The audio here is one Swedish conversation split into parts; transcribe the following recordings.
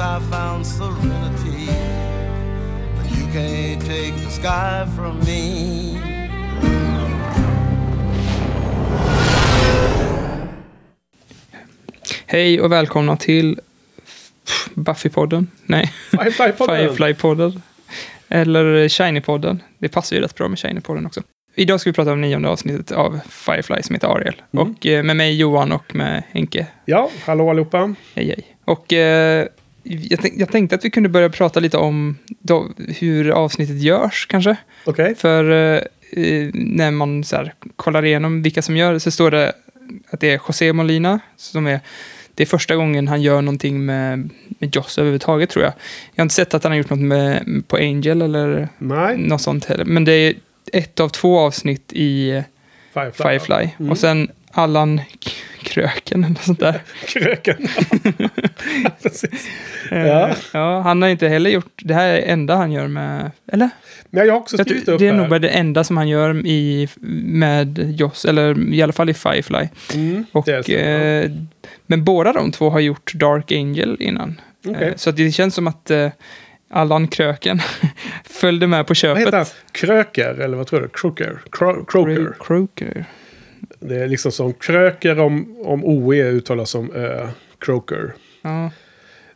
I found serenity. But you can't take the sky from me. Hej och välkomna till Buffy-podden. Nej, Firefly-podden. Firefly-podden. Eller Shiny-podden. Det passar ju rätt bra med Shiny-podden också. Idag ska vi prata om nionde avsnittet av Firefly som heter Ariel. Mm. Och eh, med mig Johan och med Henke. Ja, hallå allihopa. Hej hej. Och eh, jag, tänk, jag tänkte att vi kunde börja prata lite om då, hur avsnittet görs kanske. Okej. För eh, när man så här, kollar igenom vilka som gör det så står det att det är José Molina som är det är första gången han gör någonting med, med Joss överhuvudtaget tror jag. Jag har inte sett att han har gjort något med, på Angel eller Nej, något sånt heller. Men det är ett av två avsnitt i Firefly. Firefly. Mm. Och sen Allan Kröken eller sånt där. Kröken. Precis. Eh, Ja. ja, han har inte heller gjort, det här är det enda han gör med, eller? Men jag har också Jag skrivit tror, upp det är här. nog bara det enda som han gör i, med Joss, eller i alla fall i Firefly. Mm, Och, det stämmer. eh, men båda de två har gjort Dark Angel innan. Okej. Eh, så det känns som att eh, Allan Kröken följde med på Vad köpet. heter han? Kröker, eller vad tror du? Kroker? Kro- Kroker. Croker. Det är liksom som kröker om, om OE uttalas som uh, Kroker. Ja.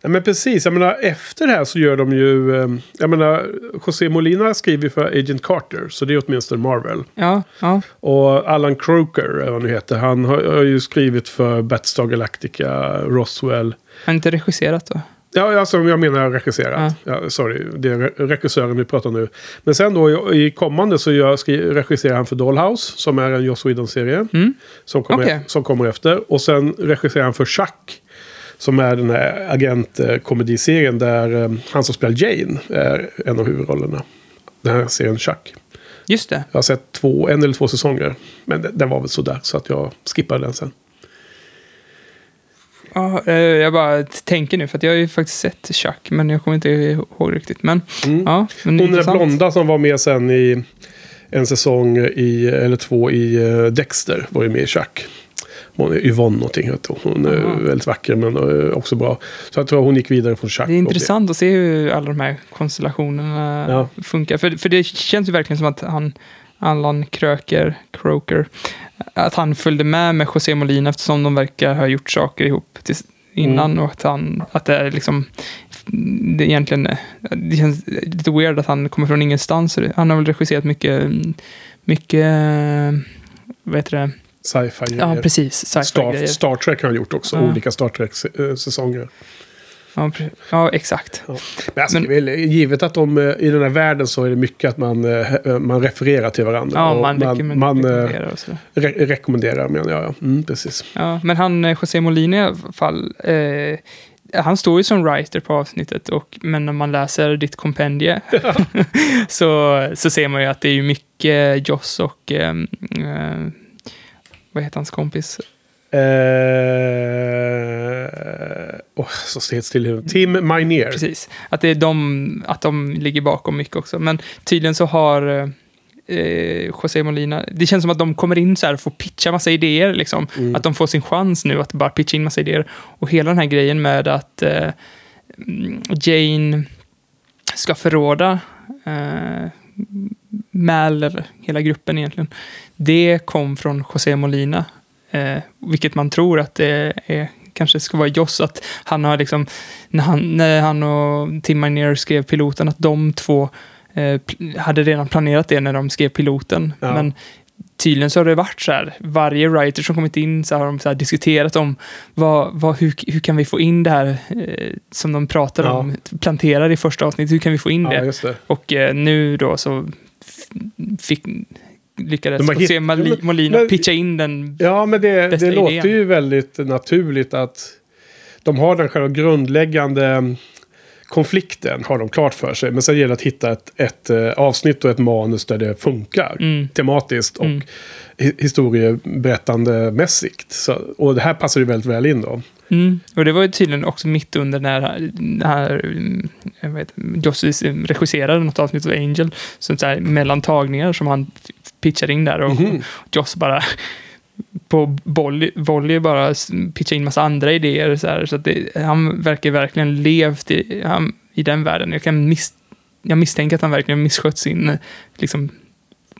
Ja, men precis, jag menar efter det här så gör de ju... eh, Jag menar, José Molina skriver för Agent Carter, så det är åtminstone Marvel. Ja, ja, Och Alan Croker, eller vad han heter, han har, har ju skrivit för Battlestar Galactica, Roswell. han har inte regisserat då. Ja, alltså jag menar regisserat. Ja. sorry, det är re- regissören vi pratar om nu. Men sen då i, kommande så gör, regisserar han för Dollhouse, som är en Joss Whedon-serie. Mm. Som, kommer, Okej. som kommer efter. Och sen regisserar han för Chuck. Som är den här agentkomediserien där eh, han som spelar Jane är en av huvudrollerna. Den här serien Chuck. Just det. Jag har sett två, en eller två säsonger. Men den, den var väl sådär så att jag skippade den sen. Ja, eh, jag bara tänker nu, för att jag har ju faktiskt sett Chuck, men jag kommer inte ihåg riktigt. Men, Mm. ja, men Hon är intressant. blonda som var med sen i en säsong i, eller två i eh, Dexter. Var ju med i Chuck. Hon är Yvonne någonting. heter Hon är Aha. väldigt vacker men eh, också bra. Så jag tror hon gick vidare från Chuck. Det är intressant att se hur alla de här konstellationerna Ja. funkar. För, för det känns ju verkligen som att han, Allan Kröker, Croker, att han följde med med José Molina eftersom de verkar ha gjort saker ihop tills, innan Mm. och att han, att det är liksom, det egentligen, det känns lite weird att han kommer från ingenstans. Han har väl regisserat mycket, mycket, vad heter det? Sci-fi Ja, grejer. precis. Star, Sci-fi-grejer. Star Trek har han gjort också. Ja. Olika Star Trek-säsonger. Ja, ja, exakt. Ja. Men, alltså, Men- det är väl, givet att de, eh, i den här världen så är det mycket att man, eh, he- man refererar till varandra. Ja, Och man, man eh, rekommenderar och så. re rekommenderar menar jag. Ja. Mm, precis. Ja, men han, eh, José Molina i alla fall, eh, han står ju som writer på avsnittet, och, men när man läser ditt kompendie så, så ser man ju att det är mycket Joss och, eh, eh, vad heter hans kompis? Eh, oh, så helt still i. Tim Minear. Precis, att det är de, att de ligger bakom mycket också. Men tydligen så har eh, José Molina, det känns som att de kommer in så här och får pitcha massa idéer liksom. Mm. Att de får sin chans nu att bara pitcha in massa idéer. Och hela den här grejen med att eh, Jane ska förråda eh, Mal, eller hela gruppen egentligen. Det kom från José Molina. Eh, vilket man tror att det är, kanske ska vara Joss. Att han har liksom, när han, när han och Tim Minear skrev piloten, att de två eh, hade redan planerat det när de skrev piloten. Ja. Men tydligen så har det varit så här, varje writer som kommit in så har de så här diskuterat om vad, vad, hur, hur kan vi få in det här eh, som de pratar Ja. om, planterar i första avsnittet, hur kan vi få in Ja, det? det. Och eh, nu då så fick, lyckades José hitt- Mali- Molina men- pitcha in den. Ja, men det, Bästa det låter ju väldigt naturligt att de har den själva grundläggande konflikten har de klart för sig. Men sen gäller det att hitta ett, ett eh, avsnitt och ett manus där det funkar. Mm. Tematiskt och Mm. hi- historieberättandemässigt. Så, och det här passar ju väldigt väl in då. Mm. Och det var ju tydligen också mitt under när, när mm, jag vet, Josie regisserade något avsnitt av Angel. Så, så här, mellan tagningar som han pitchade in där. Och Mhm. Joss bara på volley, volley bara pitchade in massa andra idéer. Så, här, så att det, han verkar verkligen levt i, han, i den världen. Jag, kan miss, jag misstänker att han verkligen misskött sin, liksom,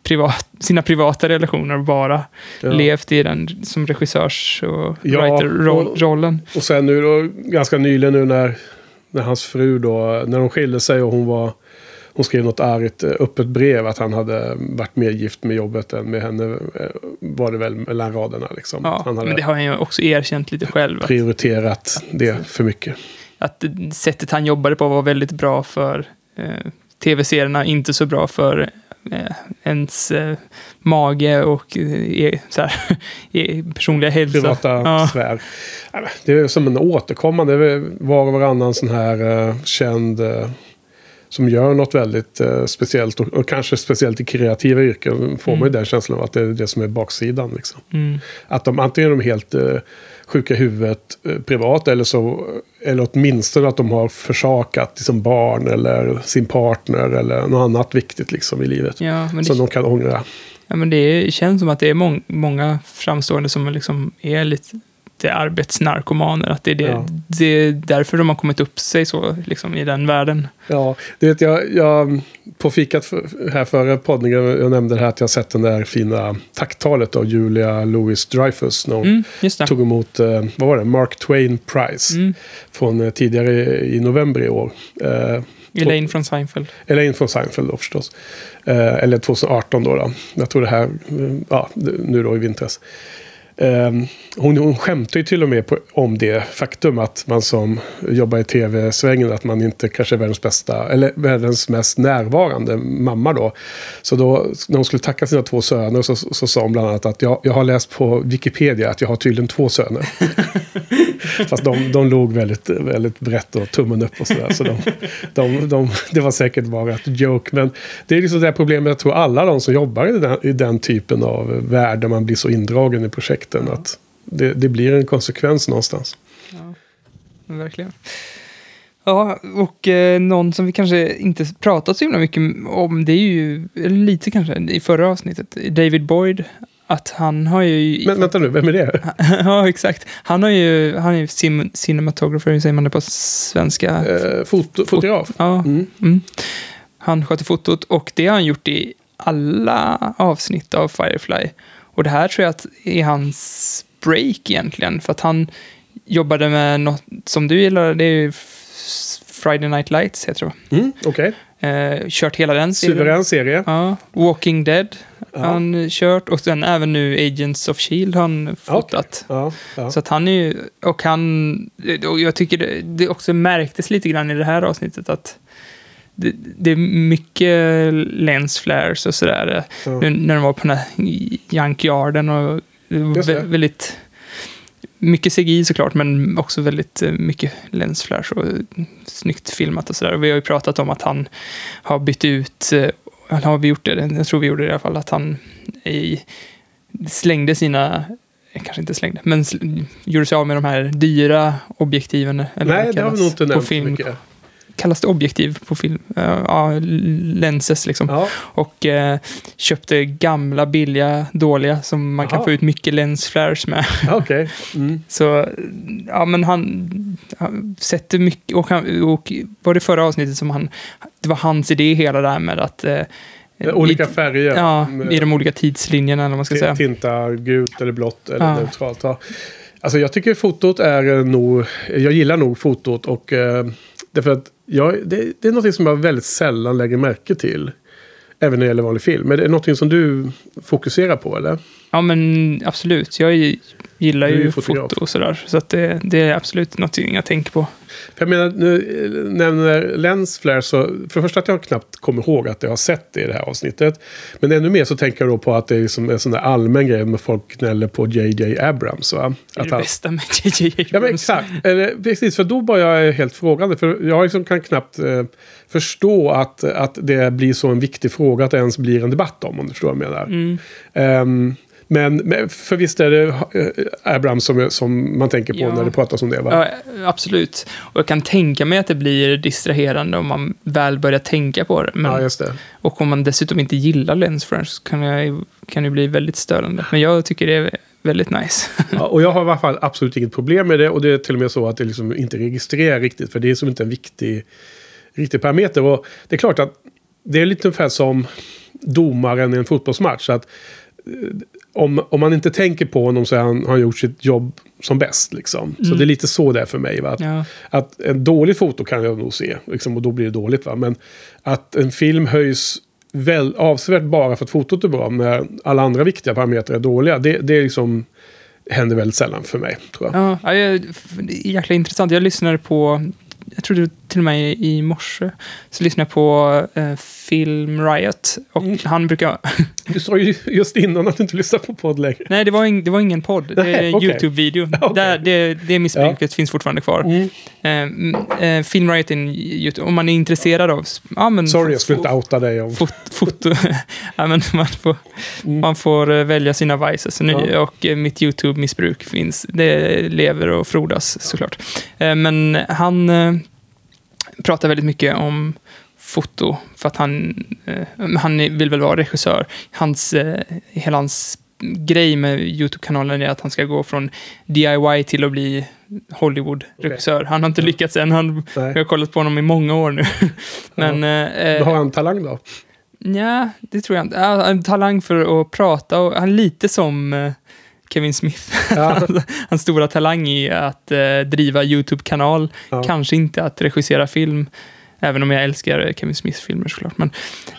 privat, sina privata relationer och bara Ja. levt i den som regissörs och Ja, writer-rollen. Och sen nu då, ganska nyligen nu när, när hans fru då, när de skilde sig och hon var hon skrev något argt eh, öppet brev att han hade varit mer gift med jobbet än med henne. eh, Var det väl mellan raderna liksom. Ja, han hade men det har han ju också erkänt lite själv. Att, prioriterat det för mycket. att sättet han jobbade på var väldigt bra för eh, tv-serierna, inte så bra för eh, ens eh, mage och eh, så här, eh, personliga hälsa. Privata Ja. sfär. Men Det är som en återkommande, var och varannan sån här eh, känd som gör något väldigt eh, speciellt och, och kanske speciellt i kreativa yrken får man ju Mm. den känslan av att det är det som är baksidan. Liksom. Mm. Att de antingen är de helt eh, sjuka i huvudet eh, privat eller så eller åtminstone att de har försakat liksom barn eller sin partner eller något annat viktigt liksom i livet. Ja, Som det, de kan ångra. ja, men det känns som att det är mång, många framstående som liksom är lite arbetsnarkomaner. Att det är, det, Ja. det är därför de har kommit upp sig så liksom, i den världen. Ja, det vet jag, jag på fikat för, här före poddningen, jag nämnde här att jag sett den där fina tacktalet av Julia Louis Dreyfus när hon Mm, tog emot, eh, vad var det, Mark Twain Prize Mm. från eh, tidigare i november i år. Eh, Elaine från Seinfeld. Elaine från Seinfeld då förstås. Eh, eller 2018 då, då. Jag tror det här, ja, nu då i vintras. Eh, hon, hon skämtar ju till och med på, om det faktum att man som jobbar i tv-svängen, att man inte kanske är världens bästa, eller världens mest närvarande mamma då. Så då, när hon skulle tacka sina två söner så, så sa hon bland annat att jag, jag har läst på Wikipedia att jag har tydligen två söner. Fast de, de låg väldigt, väldigt brett och tummen upp och sådär. Så de, de, de, det var säkert bara ett joke. Men det är liksom det här problemet jag tror alla de som jobbar i den, i den typen av värld där man blir så indragen i projekten. Att det, det blir en konsekvens någonstans. Ja, verkligen. Ja, och eh, någon som vi kanske inte pratat så himla mycket om, det är ju, eller lite kanske, i förra avsnittet, David Boyd. Att han har ju... Men vänta nu, vem är det? ja, exakt. Han har ju, han är ju sim, cinematographer, hur säger man det på svenska? Eh, foto, fotograf? Ja, Mm. mm. Han sköter fotot och det har han gjort i alla avsnitt av Firefly. Och det här tror jag att är hans break egentligen, för att han jobbade med något som du gillar, det är ju Friday Night Lights heter det? Mm, Okej, Eh, kört hela den serien. suverän serie. Ja, Walking Dead Ja. han kört och sen även nu Agents of Shield har han fotat. Ja, ja. Så att han är ju, och han, och jag tycker det, det också märktes lite grann i det här avsnittet att det, det är mycket lens flares och sådär. Ja. Nu när de var på den här junkyarden och vä- väldigt mycket CGI såklart, men också väldigt eh, mycket lens flares och snyggt filmat och sådär. Vi har ju pratat om att han har bytt ut, eh, eller har vi gjort det? Jag tror vi gjorde det i alla fall, att han i, slängde sina kanske inte slängde, men gjorde sig av med de här dyra objektiven. Eller Nej, det har vi nog inte på nämnt så film. mycket. Kallas det objektiv på film? Eh, Ja, lenses liksom. Ja, Och eh, köpte gamla, billiga, dåliga som man kan Aha. få ut mycket lensflares med. okej. Mm. Så, ja men han, han sätter mycket, och, han, och var det förra avsnittet som han, det var hans idé hela det här med att eh, Olika i, färger. Ja, Med- i de olika tidslinjerna eller vad man ska säga. Tinta gult eller blått eller Ja. neutralt. Ja. Alltså jag tycker fotot är eh, nog... Jag gillar nog fotot och... Eh, därför att jag, det, det är något som jag väldigt sällan lägger märke till. Även när det gäller vanlig film. Men det är något som du fokuserar på eller? Ja, men absolut. Jag gillar är ju ju foto och sådär. Så att det, det är absolut något jag tänker på. För jag menar, nu eh, nämner Lensflare så... För det första att jag knappt kommer ihåg att jag har sett det i det här avsnittet. Men ännu mer så tänker jag då på att det är som en sån där allmän grej med folk gnäller på JJ Abrams. Va? Det är Att det han, bästa med JJ Abrams. Ja men exakt. Eller, precis, för då var jag helt frågande. För jag liksom kan knappt eh, förstå att, att det blir så en viktig fråga att det ens blir en debatt om. Om du förstår vad jag menar. Mm. Ehm, men, för visst är det eh, Abrams som, som man tänker på Ja. när det pratas om det va? Ja, absolut. Och jag kan tänka mig att det blir distraherande om man väl börjar tänka på det. Men, Ja, just det. och om man dessutom inte gillar lensflares så kan, jag, kan det bli väldigt störande. Men jag tycker det är väldigt nice. Ja, och jag har i alla fall absolut inget problem med det. Och det är till och med så att det liksom inte registrerar riktigt. För det är som inte en viktig, riktig parameter. Och det är klart att det är lite ungefär som domaren i en fotbollsmatch. Så att, om, om man inte tänker på honom så har han, han gjort sitt jobb som bäst. Liksom. Så Mm. det är lite så det är för mig. Va? Att, ja. att en dålig foto kan jag nog se. Liksom, och då blir det dåligt. Va? Men att en film höjs väl, avsevärt bara för att fotot är bra. När alla andra viktiga parametrar är dåliga. Det, det är liksom, händer väldigt sällan för mig. Tror jag. Ja, ja, jäkla intressant. Jag lyssnade på, jag tror det till och med i morse, så lyssnade jag på eh, Film Riot. Och Mm. han brukar... Du sa ju just innan att du inte lyssnar på podd längre. Nej, det var, ing, det var ingen podd. Det är en okej. YouTube-video. Okej. Där, det, det missbruket finns fortfarande kvar. Mm. Eh, eh, Film Riot är en YouTube, om man är intresserad av... Ja, men Sorry, jag skulle inte outa dig om... fot, foto. ja, men man får, Mm. man får eh, välja sina vices. Nu, Ja. Och eh, mitt YouTube-missbruk finns. Det lever och frodas såklart. Men han pratar väldigt mycket om foto för att han, eh, han vill väl vara regissör. Hans, eh, hela hans grej med YouTube-kanalen är att han ska gå från DIY till att bli Hollywood-regissör. Han har inte lyckats än. Han, jag har kollat på honom i många år nu. Men, eh, Då har han talang då? Ja, det tror jag inte. Ja, En talang för att prata och han är lite som Kevin Smith. Ja. Hans stora talang i att eh, driva YouTube-kanal, Ja. kanske inte att regissera film. Även om jag älskar Kevin Smiths filmer såklart. Men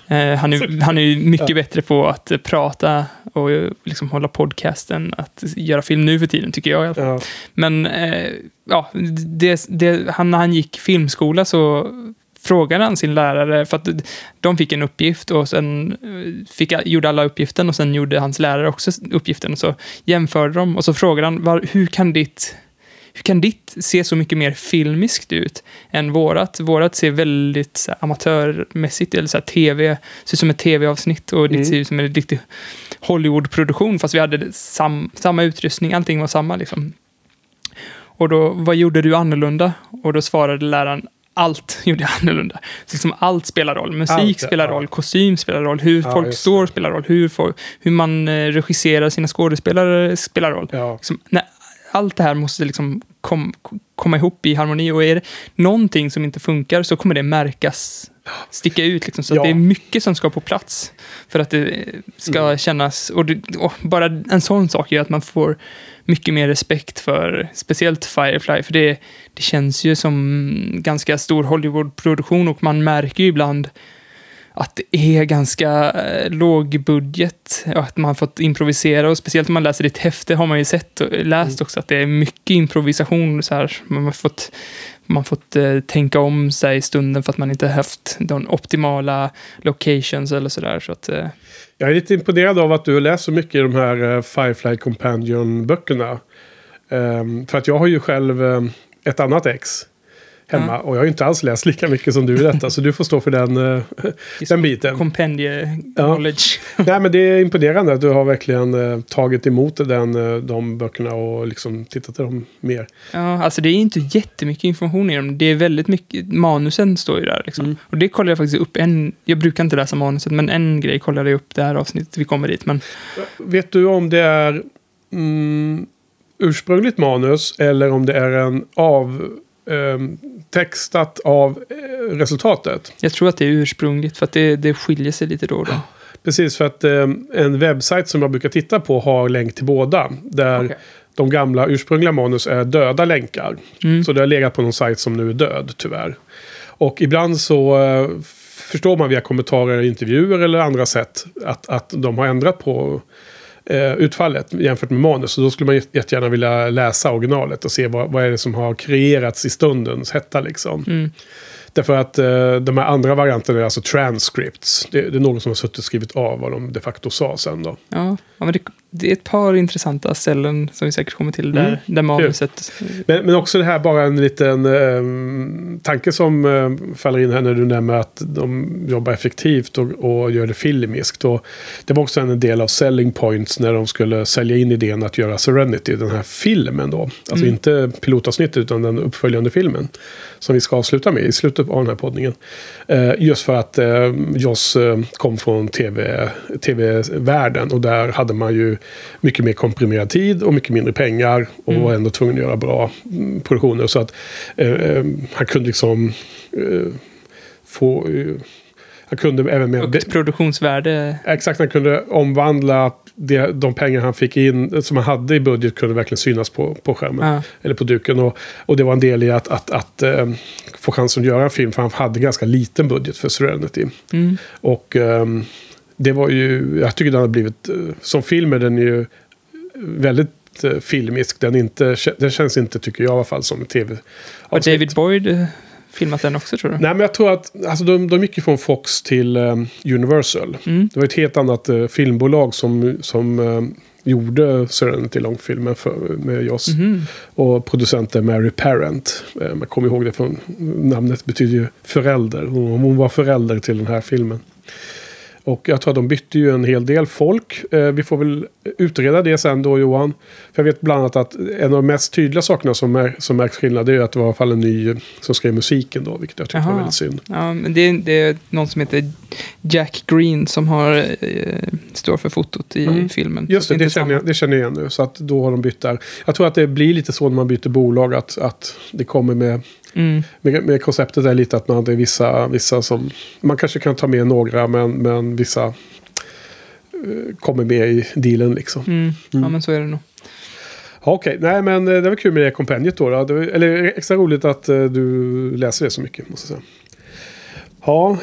eh, han, är, han är mycket Ja. bättre på att eh, prata och eh, liksom hålla podcast än att göra film nu för tiden, tycker jag i alla fall. Ja. Men eh, ja, det, det, han, när han gick filmskola så frågade han sin lärare, för att de fick en uppgift och sen eh, fick, gjorde alla uppgiften och sen gjorde hans lärare också uppgiften och så jämförde de och så frågade han, var, hur kan ditt hur kan ditt se så mycket mer filmiskt ut än vårat? Vårat ser väldigt så här, amatörmässigt, eller så här, tv, ser ut som ett tv-avsnitt och ditt Mm. ser ut som en riktig Hollywood-produktion, fast vi hade sam, samma utrustning, allting var samma liksom. Och då, vad gjorde du annorlunda? Och då svarade läraren, allt gjorde jag annorlunda. Så liksom allt spelar roll. Musik Allt, spelar roll, kostym spelar roll, hur Ja, folk står spelar roll, hur, folk, hur man eh, regisserar sina skådespelare spelar roll. Ja. Liksom, nej, allt det här måste liksom kom, komma ihop i harmoni och är det någonting som inte funkar så kommer det märkas, sticka ut liksom. Så Ja. att det är mycket som ska på plats för att det ska Mm. kännas, och, det, och bara en sån sak gör att man får mycket mer respekt för speciellt Firefly, för det, det känns ju som ganska stor Hollywood-produktion och man märker ju ibland att det är ganska eh, låg budget och att man fått improvisera och speciellt om man läser ditt häfte har man ju sett och läst också att det är mycket improvisation så här. Man har fått, man har fått eh, tänka om sig i stunden för att man inte haft de optimala locations eller sådär. Så att, eh, Jag är lite imponerad av att du har läst så mycket i de här eh, Firefly Companion-böckerna. Ehm, för att jag har ju själv eh, ett annat ex hemma. Och jag har ju inte alls läst lika mycket som du i detta. så du får stå för den, eh, den biten. Compendie Ja. knowledge. Nej men det är imponerande att du har verkligen eh, tagit emot den, eh, de böckerna och liksom tittat på dem mer. Ja, alltså det är inte jättemycket information i dem. Det är väldigt mycket, manusen står ju där liksom. Mm. Och det kollar jag faktiskt upp en, jag brukar inte läsa manuset, men en grej kollade jag upp det här avsnittet, vi kommer dit. Men Vet du om det är mm, ursprungligt manus eller om det är en av textat av eh, resultatet? jag tror att det är ursprungligt, för att det, det skiljer sig lite då och då. Precis, för att ehm, en webbsajt som jag brukar titta på har länk till båda. Där Okej. de gamla ursprungliga manus är döda länkar. Mm. Så det har legat på någon sajt som nu är död, tyvärr. Och ibland så eh, förstår man via kommentarer, intervjuer eller andra sätt att, att de har ändrat på eh, utfallet jämfört med manus. Så då skulle man jätte- jättegärna vilja läsa originalet och se vad, vad är det som har kreerats i stundens hetta liksom. Mm. Därför att eh, de här andra varianterna är alltså transcripts. Det, det är någon som har suttit och skrivit av vad de de facto sa sen då. Ja, ja men det, det är ett par intressanta ställen som vi säkert kommer till där, Mm, där manuset... Men, men också det här bara en liten eh, tanke som eh, faller in här när du nämner att de jobbar effektivt och, och gör det filmiskt. Och det var också en del av selling points när de skulle sälja in idén att göra Serenity, den här filmen då. Alltså Mm. inte pilotavsnittet utan den uppföljande filmen. Som vi ska avsluta med i slutet av den här poddningen. Eh, just för att eh, Joss eh, kom från TV, tv-världen och där hade man ju mycket mer komprimerad tid och mycket mindre pengar och Mm. var ändå tvungen att göra bra mm, produktioner. Så att eh, eh, han kunde liksom eh, få... Eh, han kunde även med... Högt produktionsvärde. Exakt, han kunde omvandla det, de pengar han fick in, som han hade i budget, kunde verkligen synas på, på skärmen. Ja. Eller på duken. Och, och det var en del i att, att, att eh, få chansen att göra en film, för han hade ganska liten budget för Serenity. Mm. Och ehm, det var ju, jag tycker den har blivit, eh, som film är den ju väldigt eh, filmisk. Den, inte, den känns inte, tycker jag i alla fall, som tv Har David Boyd eh, filmat den också tror du? Nej, men jag tror att alltså, de, de gick ju från Fox till ehm, Universal. Mm. Det var ett helt annat eh, filmbolag som, som ehm, gjorde Serenity långfilmen för, med Joss. Mhm. Och producenten Mary Parent. Eh, man kommer ihåg det från namnet betyder ju förälder. Hon, hon var förälder till den här filmen. Och jag tror att de bytte ju en hel del folk. Eh, vi får väl utreda det sen då Johan. För jag vet bland annat att en av de mest tydliga sakerna som, är, som märks skillnad är att det var i alla fall en ny som skrev musiken då. Vilket jag tyckte var väldigt synd. Ja, men det, det är någon som heter Jack Green som har, eh, står för fotot i Mm. filmen. Just det, det inte känner, jag, det känner jag igen nu. Så att då har de bytt där. Jag tror att det blir lite så när man byter bolag att, att det kommer med, Mm. med, med konceptet är lite att man är vissa, vissa som... Man kanske kan ta med några men, men vissa eh, kommer med i dealen liksom. Mm. Ja, Mm. men så är det nog. Ja, Okej, nej men eh, det var kul med det kompendiet då. då. Var, eller extra roligt att eh, du läser det så mycket måste jag säga. Ja,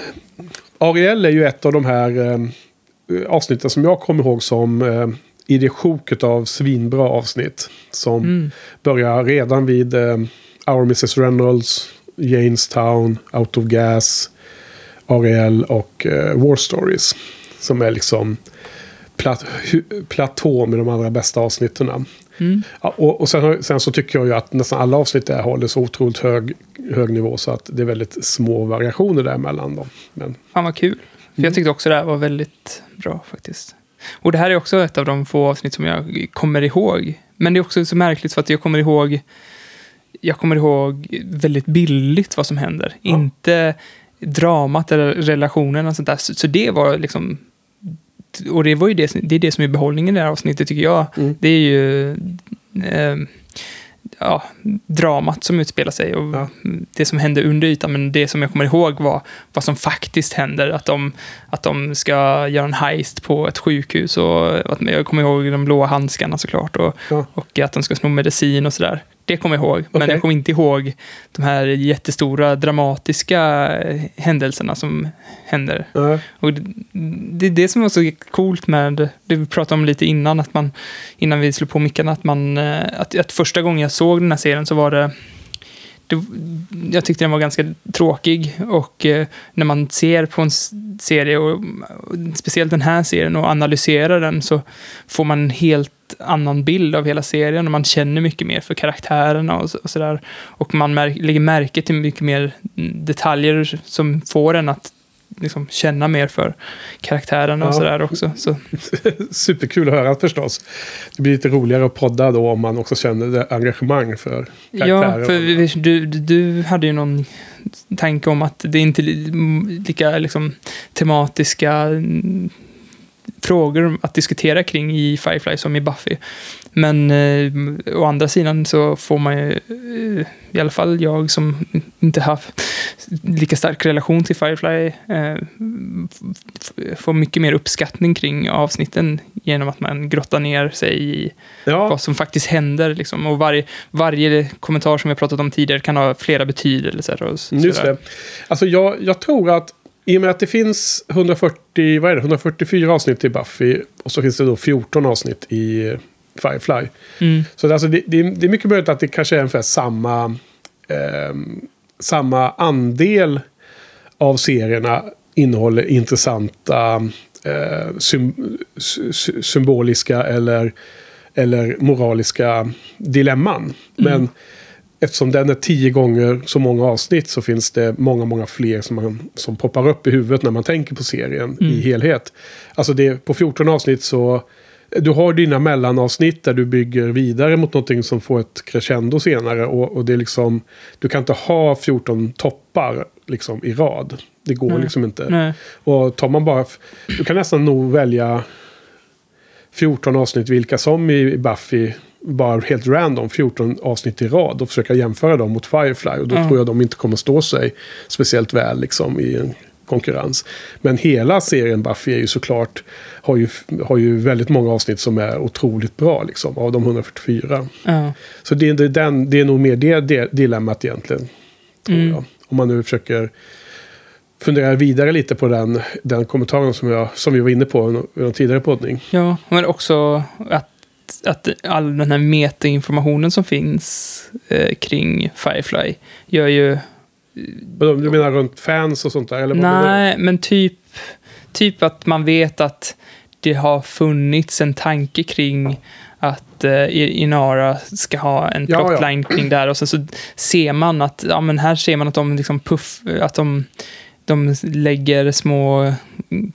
Ariel är ju ett av de här eh, avsnitten som jag kommer ihåg som eh, i det sjoket av svinbra avsnitt. Som Mm. börjar redan vid eh, Our Mrs Reynolds, Janestown, Out of Gas, Ariel och eh, War Stories. Som är liksom plat, platå med de allra bästa avsnitten. Mm. Ja, och och sen, sen så tycker jag ju att nästan alla avsnitt där håller så otroligt hög, hög nivå så att det är väldigt små variationer däremellan. Då. Men, Fan vad kul. För Mm. jag tyckte också det här var väldigt bra faktiskt. Och det här är också ett av de få avsnitt som jag kommer ihåg. Men det är också så märkligt för att jag kommer ihåg jag kommer ihåg väldigt billigt vad som händer. Ja. Inte dramat eller relationen och sånt där. Så, så det var liksom... Och det var ju det, det är det som är behållningen i det här avsnittet tycker jag. Mm. Det är ju... Eh, ja, dramat som utspelar sig och Ja. det som händer under ytan. Men det som jag kommer ihåg var vad som faktiskt händer. Att de, att de ska göra en heist på ett sjukhus. Och att, jag kommer ihåg de blåa handskarna såklart. Och, Ja. och att de ska sno medicin och sådär. Det kommer jag ihåg. Men Okej. jag kommer inte ihåg de här jättestora dramatiska eh, händelserna som händer. eh, Och det, det är det som var så coolt med det vi pratade om lite innan, att man, innan vi slog på mickarna, att man, eh, att, att första gången jag såg den här serien så var det, det jag tyckte den var ganska tråkig och eh, när man ser på en serie, och, och speciellt den här serien, och analyserar den så får man en helt annan bild av hela serien och man känner mycket mer för karaktärerna och, och sådär. Och man märk, lägger märke till mycket mer detaljer som får en att liksom känna mer för karaktärerna och Ja. sådär också. Så, superkul att höra förstås. Det blir lite roligare att podda då om man också känner engagemang för ja, karaktärer. för vi- du, du- hade ju någon tanke om att det är inte m- lika liksom, tematiska mm, frågor att diskutera kring i Firefly som i Buffy. Men eh, å andra sidan så får man ju, eh, i alla fall jag som inte haft lika stark relation till Firefly, eh, får mycket mer uppskattning kring avsnitten genom att man grottar ner sig i ja, vad som faktiskt händer. Liksom. Och varje, varje kommentar som vi pratat om tidigare kan ha flera betydelser. Och så- just det. Alltså jag, jag tror att I och med att det finns 140, vad är det, 144 avsnitt i Buffy och så finns det då 14 avsnitt i Firefly. Mm. Så det, alltså, det, det, är, mycket möjligt att det kanske är ungefär samma, eh, samma andel av serierna innehåller intressanta eh, sym, sy, symboliska eller, eller moraliska dilemman. Men eftersom den är tio gånger så många avsnitt så finns det många, många fler som, man, som poppar upp i huvudet när man tänker på serien i helhet. Alltså det, på 14 avsnitt så du har dina mellanavsnitt där du bygger vidare mot någonting som får ett crescendo senare. Och, och det är liksom, du kan inte ha 14 toppar liksom, i rad. Det går Nej. liksom inte. Nej. Och tar man bara... Du kan nästan nog välja 14 avsnitt vilka som i Buffy. Bara helt random, 14 avsnitt i rad och försöka jämföra dem mot Firefly. Och då Ja. tror jag de inte kommer stå sig speciellt väl liksom, i en konkurrens. Men hela serien Buffy är ju såklart, har ju, har ju väldigt många avsnitt som är otroligt bra liksom, av de 144. Ja. Så det, är- det, den, det är nog mer det, det dilemmat egentligen. Tror Mm. jag. Om man nu försöker fundera vidare lite på den, den kommentaren som, jag, som vi var inne på i någon tidigare poddning. ja, men också att, att all den här metainformationen som finns eh, kring Firefly gör ju... Du menar runt fans och sånt där? Eller? Nej, men typ, typ att man vet att det har funnits en tanke kring att eh, Inara ska ha en Ja, ja. plotline kring det här och sen så ser man att, ja men här ser man att de liksom puff, att de, de lägger små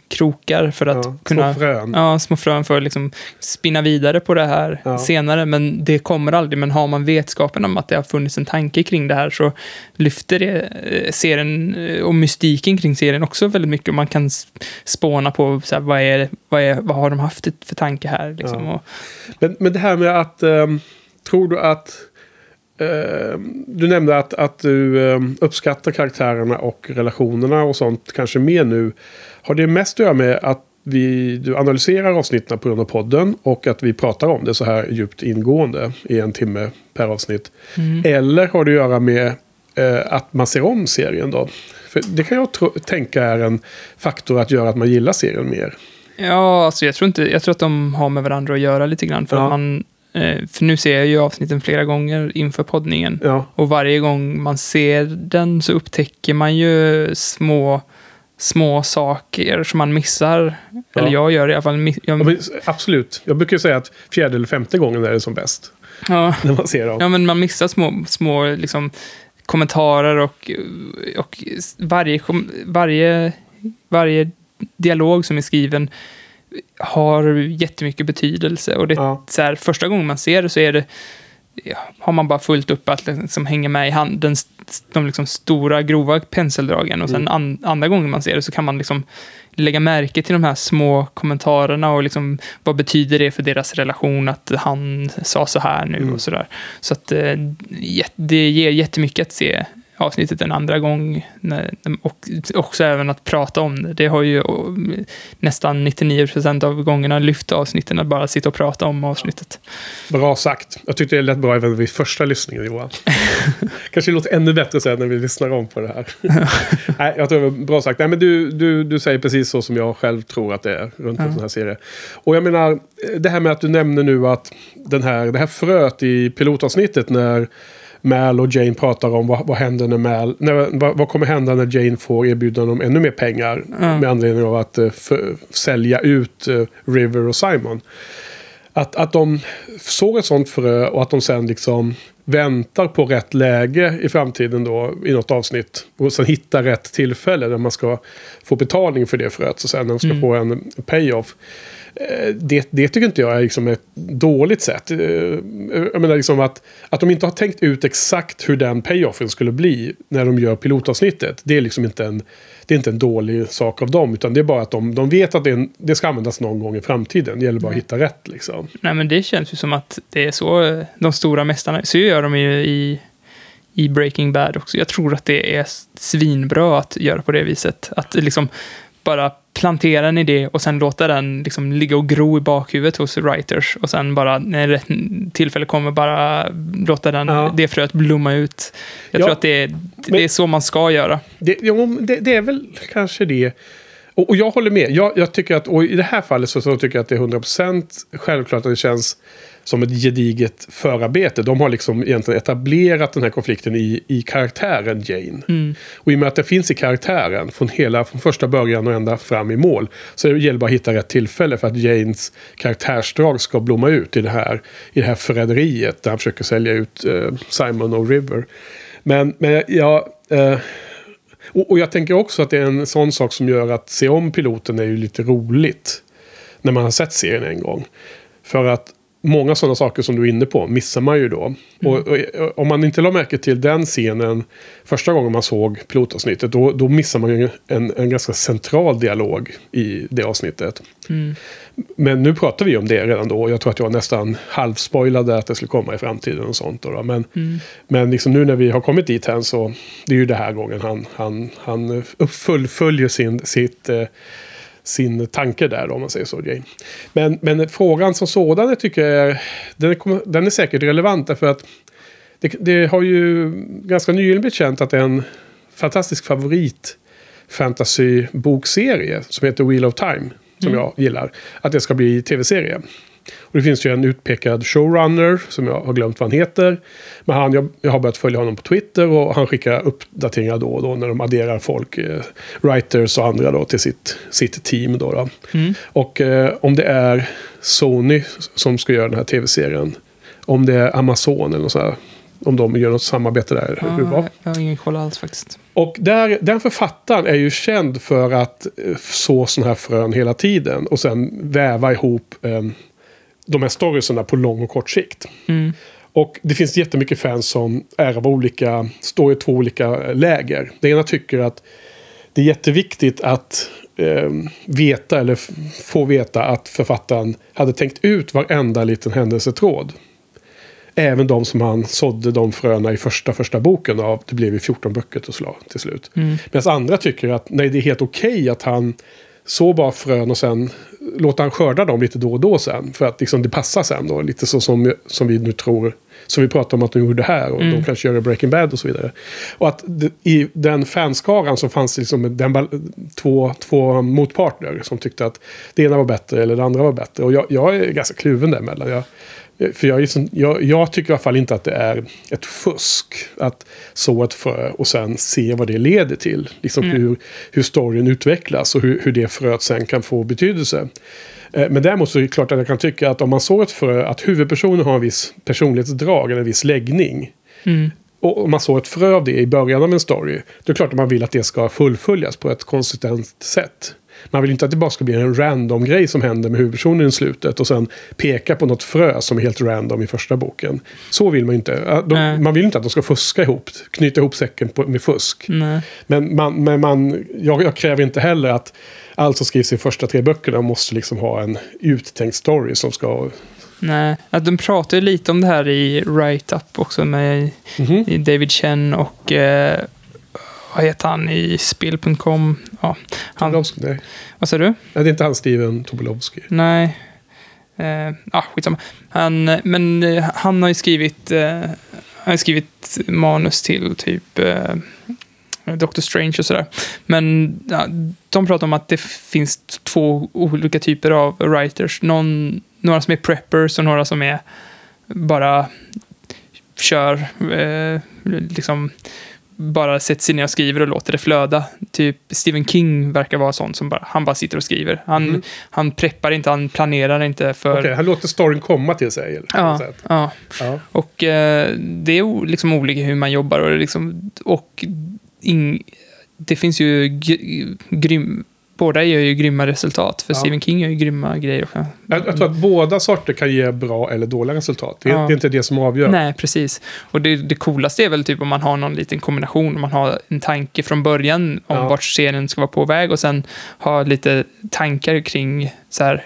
krokar för att Ja, kunna... Små frön. Ja, små frön för att liksom spinna vidare på det här Ja. senare. Men det kommer aldrig. Men har man vetskapen om att det har funnits en tanke kring det här så lyfter det eh, serien eh, och mystiken kring serien också väldigt mycket. Och man kan spåna på så här, vad, är, vad, är, vad har de haft för tanke här. Liksom. Ja. Men, men det här med att... ehm, tror du att... ehm, du nämnde att, att du ehm, uppskattar karaktärerna och relationerna och sånt kanske mer nu. Har det mest att göra med att vi, du analyserar avsnitten på grund av podden och att vi pratar om det så här djupt ingående i en timme per avsnitt? mm. Eller har det att göra med eh, att man ser om serien då? För det kan jag tro, tänka är en faktor att göra att man gillar serien mer. Ja, alltså jag tror, inte, jag tror att de har med varandra att göra lite grann. För, Ja. att man, eh, för nu ser jag ju avsnitten flera gånger inför poddningen. Ja, Och varje gång man ser den så upptäcker man ju små, små saker som man missar. Ja. Eller jag gör i alla fall. Jag, absolut. Jag brukar säga att fjärde eller femte gången är det som bäst. ja, När man ser dem. ja, men man missar små, små liksom, kommentarer och, och varje, varje, varje dialog som är skriven har jättemycket betydelse. Och det, Ja. så här, första gången man ser det så är det, ja, har man bara fullt upp att liksom hänga med i hand, den, de liksom stora grova penseldragen. Och sen Mm. an, andra gången man ser det så kan man liksom lägga märke till de här små kommentarerna och liksom, vad betyder det för deras relation att han sa så här nu Mm. och sådär. Så att eh, det ger jättemycket att se avsnittet en andra gång och också även att prata om det. Det har ju nästan 99% av gångerna lyft avsnitten att bara sitta och prata om avsnittet. Bra sagt. Jag tyckte det lät bra även vid första lyssningen Johan. Kanske det låter ännu bättre sen när vi lyssnar om på det här. Nej, jag tror det var bra sagt. Nej, men du, du, du säger precis så som jag själv tror att det är runt en sån här serie. Och jag menar, det här med att du nämner nu att den här, det här fröet i pilotavsnittet när Mal och Jane pratar om vad, vad händer när Mal, när, vad, vad kommer hända när Jane får erbjudande om ännu mer pengar Ja. med anledning av att eh, för, sälja ut eh, River och Simon. Att, att de såg ett sånt frö och att de sen liksom väntar på rätt läge i framtiden då i något avsnitt. Och sen hittar rätt tillfälle där man ska få betalning för det fröet. Så sen när de ska Mm. få en payoff. Eh, Det, det tycker inte jag är liksom ett dåligt sätt. Eh, Jag menar liksom att, att de inte har tänkt ut exakt hur den payoffen skulle bli när de gör pilotavsnittet. Det är liksom inte en, det är inte en dålig sak av dem. Utan det är bara att de, de vet att det, en, det ska användas någon gång i framtiden. Det gäller bara att Nej. hitta rätt liksom. Nej, men det känns ju som att det är så eh, de stora mästarna, så gör de ju i, i Breaking Bad också. Jag tror att det är svinbra att göra på det viset. Att liksom bara plantera en idé och sen låta den liksom ligga och gro i bakhuvudet hos writers och sen bara när rätt tillfälle kommer bara låta den, Ja. det fröet blomma ut. Jag Ja, tror att det är, det är så man ska göra. Det, jo, det, det är väl kanske det. Och, och jag håller med. Jag, jag tycker att, och i det här fallet så, så tycker jag att det är 100% självklart att det känns som ett gediget förarbete. De har liksom egentligen etablerat den här konflikten i, i karaktären Jane. Mm. Och i och med att det finns i karaktären från hela från första början och ända fram i mål. Så det gäller bara att hitta rätt tillfälle för att Janes karaktärsdrag ska blomma ut i det här, i det här förräderiet. Där han försöker sälja ut eh, Simon och River. Men, men jag... Eh, och, och jag tänker också att det är en sån sak som gör att se om piloten är ju lite roligt. När man har sett serien en gång. För att många sådana saker som du är inne på missar man ju då. Och, och, och om man inte la märke till den scenen första gången man såg pilotavsnittet. Då, då missar man ju en, en ganska central dialog i det avsnittet. Mm. Men nu pratar vi om det redan då. Jag tror att jag nästan halvspoilade att det skulle komma i framtiden och sånt. Då, då. Men, Mm. men liksom nu när vi har kommit dit hän så det är ju det här gången han, han, han fullföljer sin, sitt, eh, sin tanke där om man säger så. Jane. Men, men frågan som sådan tycker jag är, den är, kommer- den är säkert relevant därför att det, det har ju ganska nyligen blivit känt att en fantastisk favorit fantasy-bokserie som heter Wheel of Time. Som jag gillar. Att det ska bli tv-serie. Och det finns ju en utpekad showrunner som jag har glömt vad han heter. Men han, jag, jag har börjat följa honom på Twitter och han skickar uppdateringar då och då när de adderar folk, eh, writers och andra då till sitt, sitt team. Då, då. Mm. Och eh, om det är Sony som ska göra den här tv-serien. Om det är Amazon eller något så här. Om de gör något samarbete där. hur det var. Ja, jag har ingen koll alls faktiskt. Och där, den författaren är ju känd för att eh, så sådana här frön hela tiden. Och sen väva ihop eh, de här storiesarna på lång och kort sikt. Mm. Och det finns jättemycket fans som är av olika, står i två olika läger. Det ena tycker att det är jätteviktigt att eh, veta eller få veta att författaren hade tänkt ut varenda liten händelsetråd. Även de som han sådde de fröna i första, första boken av. Det blev ju 14 böcker till, slut. Mm. Medan andra tycker att nej, det är helt okej att han så bara frön och sen låter han skörda dem lite då och då sen. För att liksom det passar sen då. Lite så som, som vi nu tror. Som vi pratar om att de gjorde här. Och de kanske gör Breaking Bad och så vidare. Och att det, i den fanskaran så fanns det liksom den, två, två motparter. Som tyckte att det ena var bättre eller det andra var bättre. Och jag, jag är ganska kluven däremellan. Jag, för jag, sån, jag, jag tycker i alla fall inte att det är ett fusk att så ett frö och sen se vad det leder till. Liksom hur, hur storyn utvecklas och hur, hur det fröet sen kan få betydelse. Eh, Men däremot så är det klart att jag kan tycka att om man såg ett frö, att huvudpersonen har en viss personlighetsdrag eller en viss läggning. Mm. Och om man såg ett frö av det i början av en story, då är det klart att man vill att det ska fullföljas på ett konsistent sätt. Man vill inte att det bara ska bli en random grej som händer med huvudpersonen i slutet och sen peka på något frö som är helt random i första boken. Så vill man inte. Ja, De, man vill inte att de ska fuska ihop, knyta ihop säcken på, med fusk. Nej. Men, man, men man, jag, jag kräver inte heller att allt som skrivs i första tre böckerna måste liksom ha en uttänkt story som ska... Nej. Att de pratar ju lite om det här i Write-Up också med Mhm. i David Chen och eh, vad heter han i Spill.com? Ja, han, Tobolowsky, nej. vad sa du? Nej, det är inte han Steven Tobolowsky. Nej. Eh, ah, skitsamma. Han, men eh, han har ju skrivit, eh, han har skrivit manus till typ eh, Doctor Strange och sådär. Men ja, de pratar om att det finns två olika typer av writers. Någon, några som är preppers och några som är bara kör, eh, liksom bara sätter sig ner och skriver och låter det flöda. Typ Stephen King verkar vara sån som bara, han bara sitter och skriver. Han, Mm. han preppar inte, han planerar inte för... Okej, han låter storyn komma till sig. Eller, Ja, ja. ja. Och eh, det är liksom olika hur man jobbar och, liksom, och ing, det finns ju grym, båda gör ju grymma resultat. För Ja. Stephen King gör ju grymma grejer. Jag, jag tror att båda sorter kan ge bra eller dåliga resultat. Det är, Ja. det är inte det som avgör. Nej, precis. Och det, det coolaste är väl typ om man har någon liten kombination. Om man har en tanke från början om Ja. vart serien ska vara på väg och sen ha lite tankar kring så här,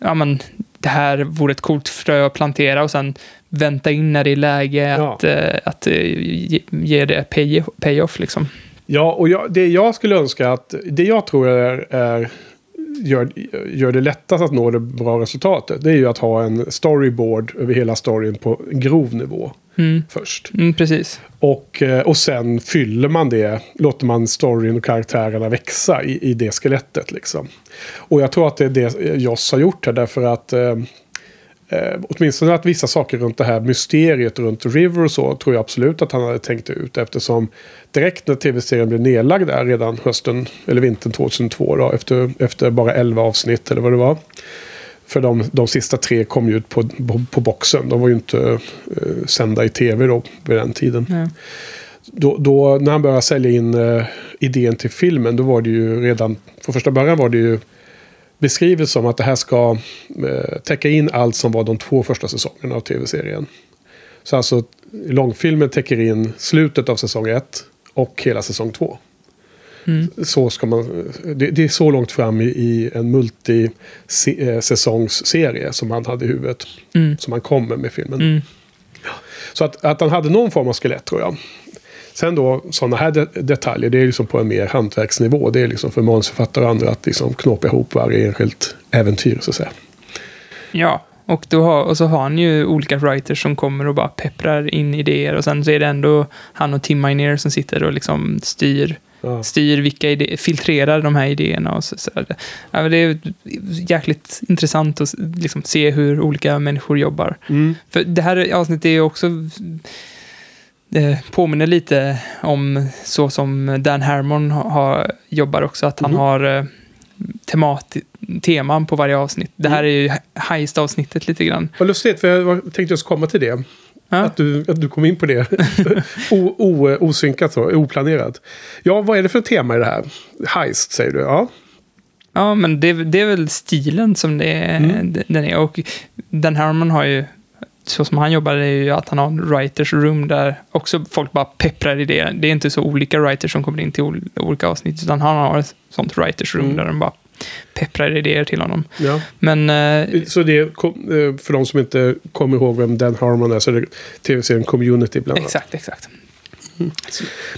ja men det här vore ett coolt frö att plantera och sen vänta in när det är läge Ja. att, eh, att eh, ge, ge det pay, payoff liksom. Ja, och jag, det jag skulle önska att... Det jag tror är, är gör, gör det lättast att nå det bra resultatet. Det är ju att ha en storyboard över hela storyn på grov nivå Mm. först. Mm, precis. Och, eh, och sen fyller man det, låter man storyn och karaktärerna växa i, i det skelettet. Liksom. Och jag tror att det är det Joss har gjort här därför att eh, eh, åtminstone att vissa saker runt det här mysteriet runt River och så tror jag absolut att han hade tänkt ut eftersom direkt när tv-serien blev nedlagd där redan hösten eller vintern 2002 då, efter, efter bara 11 avsnitt eller vad det var. För de, de sista tre kom ju ut på, på, på boxen. De var ju inte eh, sända i tv då vid den tiden. Då, då när han började sälja in eh, idén till filmen, då var det ju redan, från första början var det ju beskrivet som att det här ska eh, täcka in allt som var de två första säsongerna av tv-serien. Så alltså långfilmen täcker in slutet av säsong ett och hela säsong två. Mm. Så ska man, det, det är så långt fram i, i en multisäsongsserie som han hade i huvudet. Mm. Som han kommer med filmen. Mm. Så att, att han hade någon form av skelett tror jag. Sen då, sådana här de detaljer, det är liksom på en mer hantverksnivå. Det är liksom för manusförfattare och andra att liksom knåpa ihop varje enskilt äventyr, så att säga. Ja, och, då har, och så har han ju olika writers som kommer och bara pepprar in idéer och sen så är det ändå han och Tim Minear som sitter och liksom styr, Ja. styr vilka idéer, filtrerar de här idéerna och så, så ja, Det är jäkligt intressant att liksom se hur olika människor jobbar. Mm. För det här avsnittet är ju också det påminner lite om så som Dan Harmon ha- har, jobbar också, att han Mhm. har eh, temat, teman på varje avsnitt. Det här är ju heist-avsnittet lite grann. Vad lustigt, för jag tänkte just komma till det. Ja. Att, du, att du kom in på det. o, o, osynkat så, oplanerat. Ja, vad är det för tema i det här? Heist, säger du. Ja. Ja, men det, det är väl stilen som det Mm. den är. Och Dan Harmon har ju, så som han jobbar, är ju att han har en writers room där också folk bara pepprar idéer. Det är inte så olika writers som kommer in till ol- olika avsnitt, utan han har ett sånt writers room Mm. där de bara pepprar idéer till honom. ja. Men eh, Så det, kom- eh, för de som inte kommer ihåg vem Dan Harmon är, så är det tv-serien Community bland annat. exakt, exakt.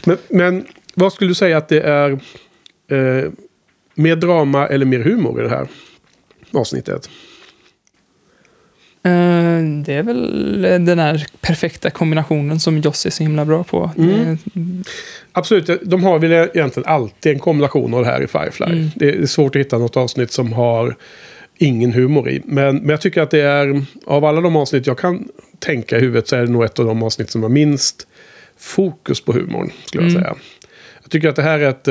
Men, men vad skulle du säga att det är eh, mer drama eller mer humor i det här avsnittet? Eh, det är väl den här perfekta kombinationen som Joss är så himla bra på. Mm. Absolut, de har väl egentligen alltid en kombination av det här i Firefly. Mm. Det är svårt att hitta något avsnitt som har ingen humor i. Men, men jag tycker att det är, av alla de avsnitt jag kan tänka i huvudet så är det nog ett av de avsnitt som har minst fokus på humorn, skulle jag Mm. säga. Jag tycker att det här är ett...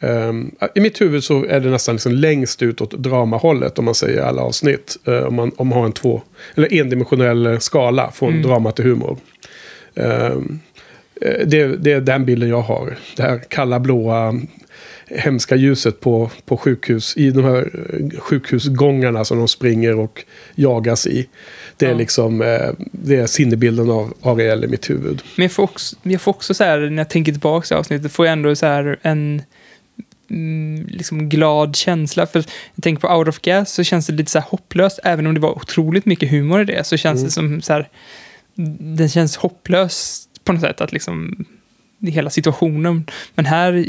eh, I mitt huvud så är det nästan liksom längst ut åt dramahållet om man säger alla avsnitt. Eh, om, man, om man har en två, eller endimensionell skala från Mm. drama till humor. Eh, Det, det är den bilden jag har. Det här kalla blåa hemska ljuset på, på sjukhus. I de här eh, sjukhusgångarna som de springer och jagas i. Det är Ja. liksom det är sinnebilden av Ariel i mitt huvud. Men jag får också, jag får också så här, när jag tänker tillbaka till avsnittet, får jag ändå så här en liksom glad känsla. För jag tänker på Out of Gas så känns det lite så här hopplöst, även om det var otroligt mycket humor i det, så känns Mm. det som så här, den känns hopplös på något sätt, att liksom, hela situationen. Men här,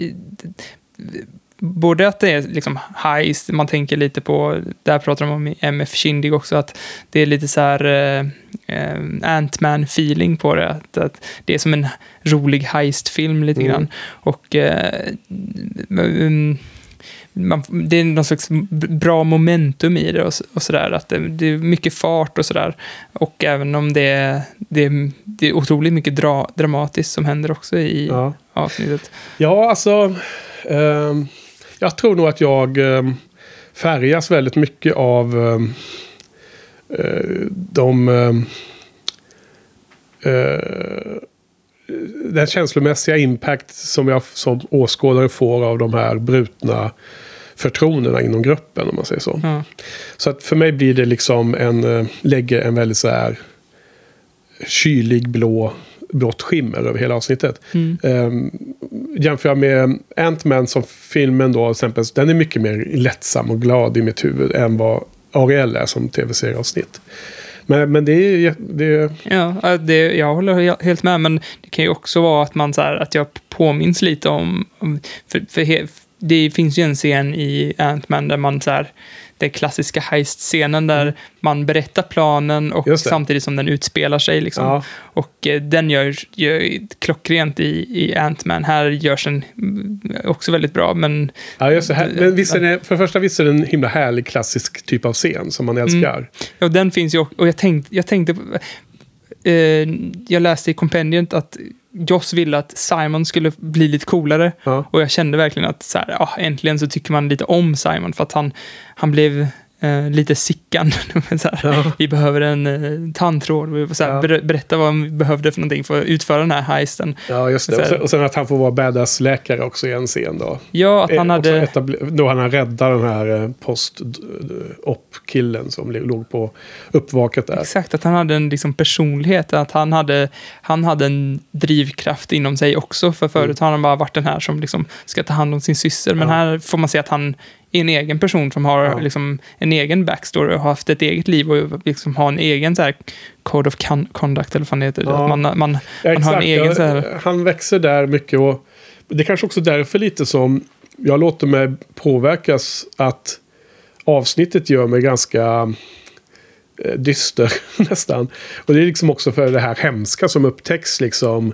både att det är liksom heist, man tänker lite på, där pratar de om MF Kindig också, att det är lite så här eh, eh, Ant-Man-feeling på det. Att, att det är som en rolig heist-film lite Mm. grann. Och eh, man, det är någon slags bra momentum i det och, och sådär. Att det, det är mycket fart och sådär. Och även om det är, det är, det är otroligt mycket dra, dramatiskt som händer också i Ja, avsnittet. ja alltså. ehm, jag tror nog att jag ehm, färgas väldigt mycket av ehm, eh, de... eh, den känslomässiga impact som jag som åskådare får av de här brutna förtroendena inom gruppen om man säger så. Ja. Så att för mig blir det liksom en, eh, lägger en väldigt så här kylig blå, blått skimmer över hela avsnittet. Mm. Um, jämför jag med Ant-Man som filmen då, exempel, den är mycket mer lättsam och glad i mitt huvud än vad Ariel är som tv-serieavsnitt. Men, men det är... Det Ja, det, jag håller he- helt med, men det kan ju också vara att man så här, att jag påminns lite om, om för, för he, det finns ju en scen i Ant-Man där man så här, den klassiska heist-scenen där man berättar planen och Mm. Samtidigt som den utspelar sig. Liksom. Ja. Och eh, den gör, gör klockrent i, i Ant-Man. Här görs den mm, också väldigt bra, men Ja, just det. Här, men visst är det, för det första visst är det en himla härlig klassisk typ av scen som man älskar. Ja, och den finns ju också, och jag tänkte, jag tänkte eh, jag läste i kompendiet att Joss ville att Simon skulle bli lite coolare. Ja. Och jag kände verkligen att så här, ja, äntligen så tycker man lite om Simon för att han, han blev eh, lite sickan. Ja. Vi behöver en eh, tandtråd. Vi får så här, Ja. ber, berätta vad vi behövde för någonting för att utföra den här heisten. Ja, just det. Och sen, och sen att han får vara badass-läkare också i en scen då. Ja, att han Eh, också hade... då han har räddat den här eh, post-op-killen som låg på uppvaket där. Exakt, att han hade en liksom, personlighet, att han hade, han hade en drivkraft inom sig också. För förut har han bara varit den här som liksom, ska ta hand om sin syster. Men Ja. här får man se att han är en egen person som har Ja. liksom, en egen backstory och har haft ett eget liv och liksom, har en egen så här, code of con- conduct, eller vad det heter. Ja. Man, man, man har en egen så här... Han växer där mycket och det är kanske också därför lite som jag låter mig påverkas att avsnittet gör mig ganska eh, dyster nästan. Och det är liksom också för det här hemska som upptäcks liksom.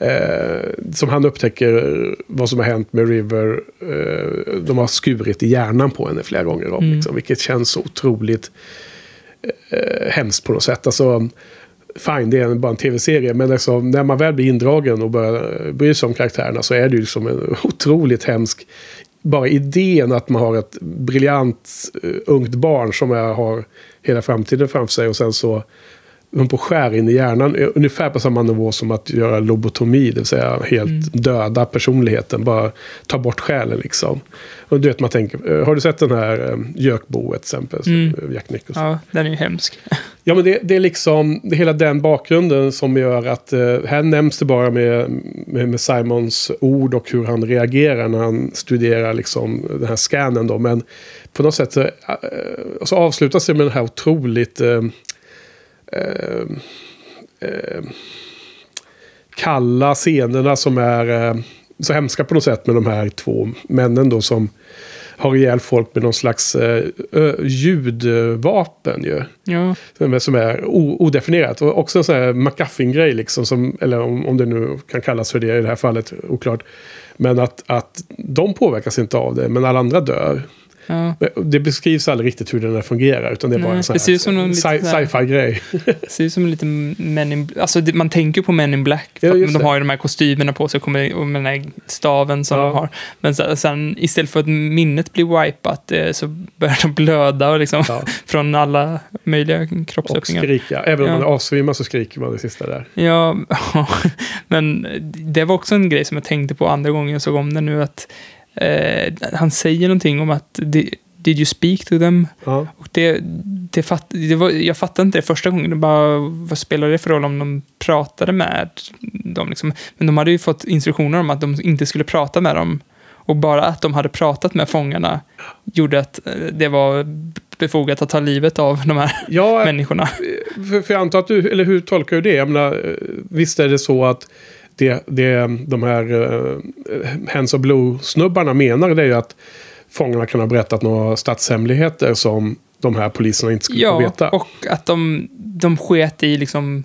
Eh, som han upptäcker vad som har hänt med River. Eh, de har skurit i hjärnan på henne flera gånger om. Mm. Liksom, vilket känns så otroligt eh, hemskt på något sätt. Alltså, fine, det är bara en tv-serie. Men liksom, när man väl blir indragen och börjar bry sig om karaktärerna så är det ju liksom en otroligt hemsk... Bara idén att man har ett briljant uh, ungt barn som är, har hela framtiden framför sig och sen så de på skär in i hjärnan. eh, Ungefär på samma nivå som att göra lobotomi, det vill säga helt döda personligheten. Bara ta bort själen liksom. Och du vet, man tänker, eh, har du sett den här Gökboet till exempel? Mm. Mm. Jack Nicholson. Ja, den är ju hemsk. Ja, men det, det är liksom det är hela den bakgrunden som gör att eh, här nämns det bara med, med, med Simons ord och hur han reagerar när han studerar liksom den här scannen då. Men på något sätt så, eh, så avslutas det med den här otroligt eh, eh, eh, kalla scenerna som är eh, så hemska på något sätt med de här två männen då som har ihjäl folk med någon slags eh, ljudvapen ju. Ja, Som är, som är odefinierat. Och också en sån här McGuffin-grej, liksom, som, eller om, om det nu kan kallas för det i det här fallet, oklart. Men att, att de påverkas inte av det, men alla andra dör. Ja. Det beskrivs aldrig riktigt hur den här fungerar, utan det är bara Nej, en sån här sci- sci-fi-grej. Det ser ut som lite Men in Alltså, det, man tänker på Men in Black. Ja, de har ju de här kostymerna på sig och, kommer, och med den här staven som Ja. de har. Men sen, sen istället för att minnet blir wipat eh, så börjar de blöda och liksom, från alla möjliga Och kroppsöppningar. skrika. Även om man avsvimmar så skriker man det sista där. Ja, men det var också en grej som jag tänkte på andra gången jag såg om den nu. att eh, Han säger någonting om att di- Did you speak to them? Ja. Och det, det fatt, det var, jag fattade inte det första gången. Det bara, vad spelar det för roll om de pratade med dem? Liksom. Men de hade ju fått instruktioner om att de inte skulle prata med dem. Och bara att de hade pratat med fångarna gjorde att eh, det var befogat att ta livet av de här Ja, människorna. för, för jag antar att du, eller hur tolkar du det? Jag menar, eh, visst är det så att det, det de här uh, Hands of Blue-snubbarna menar det är ju att fångarna kan ha berättat några statshemligheter som de här poliserna inte skulle få Ja, veta. och att de, de sket i liksom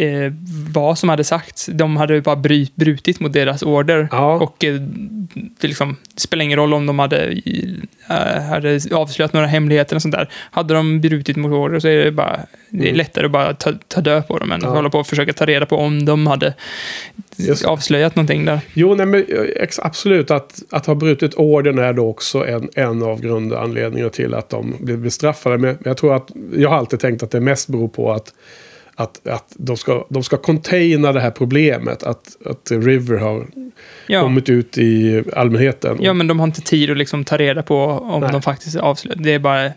eh, vad som hade sagts. De hade bara bry, brutit mot deras order. Ja. Och eh, det, liksom, det spelar ingen roll om de hade, eh, hade avslöjat några hemligheter och sånt där. Hade de brutit mot order så är det bara det är Mm. lättare att bara ta, ta död på dem än Ja. att hålla på och försöka ta reda på om de hade Just avslöjat någonting där. Jo, nej, men, eh, absolut. Att, att ha brutit orden är då också en, en av grundanledningarna till att de blir bestraffade. Men jag tror att, jag har alltid tänkt att det mest beror på att, att, att de, ska, de ska containa det här problemet. Att, att River har Ja. kommit ut i allmänheten. Ja, men de har inte tid att liksom ta reda på om Nej. de faktiskt är avslöjade. Det är bara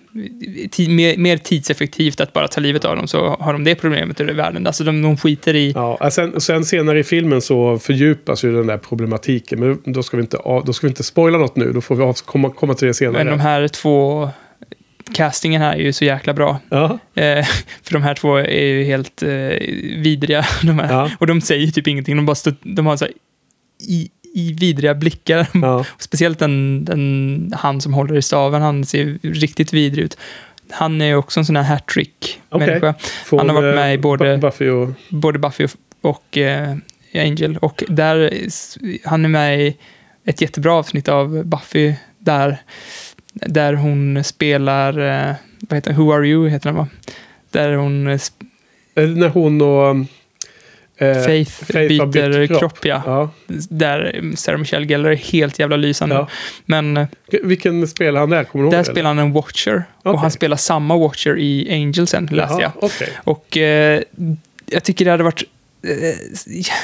mer, mer tidseffektivt att bara ta livet av dem, så har de det problemet ur världen. Alltså, de, de skiter i... Ja, sen, sen senare i filmen så fördjupas ju den där problematiken. Men då ska vi inte, då ska vi inte spoila något nu. Då får vi av, komma, komma till det senare. Men de här två... Castingen här är ju så jäkla bra. Ja, Eh, för de här två är ju helt eh, vidriga. De. Ja. Och de säger typ ingenting. De bara stå, de har så här, i, i vidriga blickar. Ja. Speciellt den, den, han som håller i staven, han ser riktigt vidrig ut. Han är också en sån här hattrick-människa. Får, Han har varit eh, med i både- Buffy och... Både Buffy och, och eh, Angel. Och där, han är med i ett jättebra avsnitt av Buffy, där, där hon spelar, eh, vad heter det? Who Are You heter den va? Där hon, eh, eh, När hon och... eh, Faith, Faith byter kropp. kropp. ja. Ja. Där Sarah Michelle Gellar är helt jävla lysande. Ja. Men Vilken spelar han där? Kommer du där spelar han en Watcher. Och Okej. han spelar samma Watcher i Angel sen, läste jag. Okej. Och eh, jag tycker det hade varit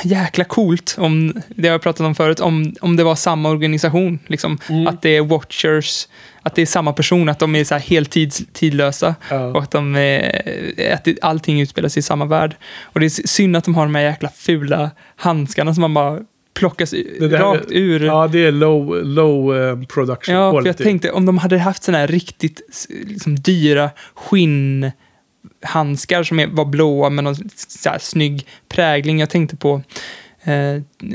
jäkla coolt om, det har jag pratat om förut, om, om det var samma organisation. Liksom. Mm. Att det är Watchers, att det är samma person, att de är så här helt tids, tidlösa. Och Ja. att, de är, att det, allting utspelar sig i samma värld. Och det är synd att de har de här jäkla fula handskarna som man bara plockas där- rakt ur. ja, det är low, low eh, production Ja, för quality. jag tänkte om de hade haft sådana här riktigt liksom, dyra skinnhandskar som är- var blåa med någon så här, snygg prägling. Jag tänkte på eh,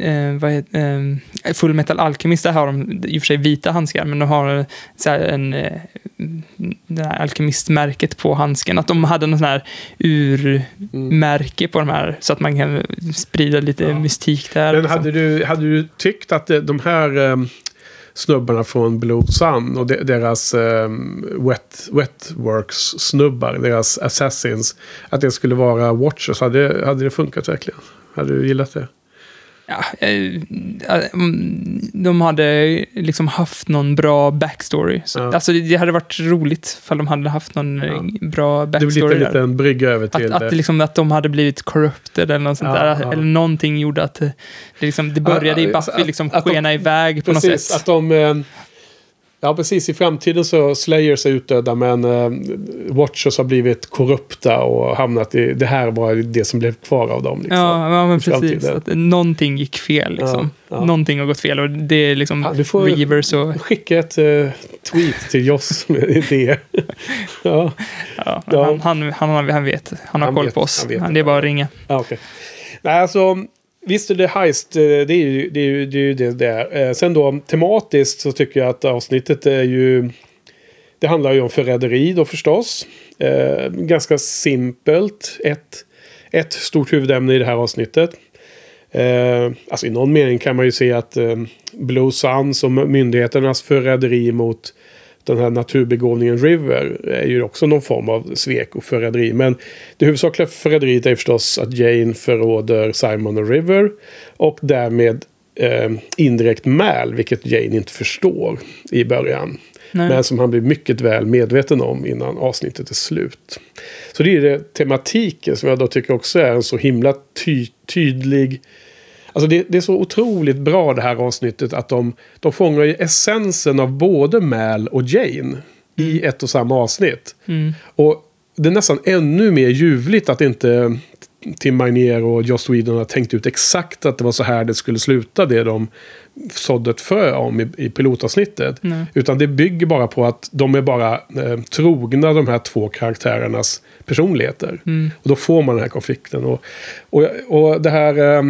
eh, vad heter, eh, Full Metal Alchemist, där har de i och för sig vita handskar, men de har så här, en, eh, det här alkemistmärket på handsken. Att de hade någon sån här urmärke på de här, så att man kan sprida lite Ja. mystik där. Men liksom. hade du, hade du tyckt att eh, de här eh, snubbarna från Blue Sun och de, deras eh, wet, Wetworks-snubbar, deras assassins, att det skulle vara Watchers, hade, hade det funkat verkligen? Hade du gillat det? Ja, eh, mm, de hade liksom haft någon bra backstory. Så, Ja. Alltså det, hade varit roligt ifall de hade haft någon eh, Ja. bra Det blir backstory lite liten brygga över till Att, att, liksom, att de hade blivit corrupted eller något sånt där. Eller någonting gjorde att det, liksom, det började Ja, i Buffy att- liksom att de- skena iväg på något Precis, sätt. att de... Ja, precis. I framtiden så Slayers är utdöda, men eh, Watchers har blivit korrupta och hamnat i... Det här var det som blev kvar av dem. Liksom. Ja, ja, men precis. Att någonting gick fel. Liksom. Ja, ja. Någonting har gått fel och det är liksom Ja, du får- Reavers och... Skicka ett eh, tweet till Joss med det. ja, Ja, Ja. Han, han, han, han vet. Han har Han koll vet, på oss. han vet det. är bara att ringa. ja okej. Nej, alltså... Visst är det heist, eh, det är ju det, är ju, det, är ju det det är. Eh, sen då tematiskt så tycker jag att avsnittet är ju... Det handlar ju om förräderi då förstås. Eh, ganska simpelt. Ett, ett stort huvudämne i det här avsnittet. Eh, alltså i någon mening kan man ju se att eh, Blue Suns och myndigheternas förräderi mot den här naturbegåvningen River är ju också någon form av svek och förräderi. Men det huvudsakliga förräderiet är förstås att Jane förråder Simon och River. Och därmed eh, indirekt Mal, vilket Jane inte förstår i början. Nej. Men som han blir mycket väl medveten om innan avsnittet är slut. Så det är det tematiken som jag då tycker också är en så himla ty tydlig... Alltså det, det är så otroligt bra det här avsnittet att de, de fångar ju essensen av både Mal och Jane i ett och samma avsnitt. Mm. Och det är nästan ännu mer ljuvligt att inte Tim Magnier och Joss Whedon har tänkt ut exakt att det var så här det skulle sluta det de sådde ett frö om i, i pilotavsnittet. Nej. Utan det bygger bara på att de är bara eh, trogna de här två karaktärernas personligheter. Mm. Och då får man den här konflikten. Och, och, och det här, eh,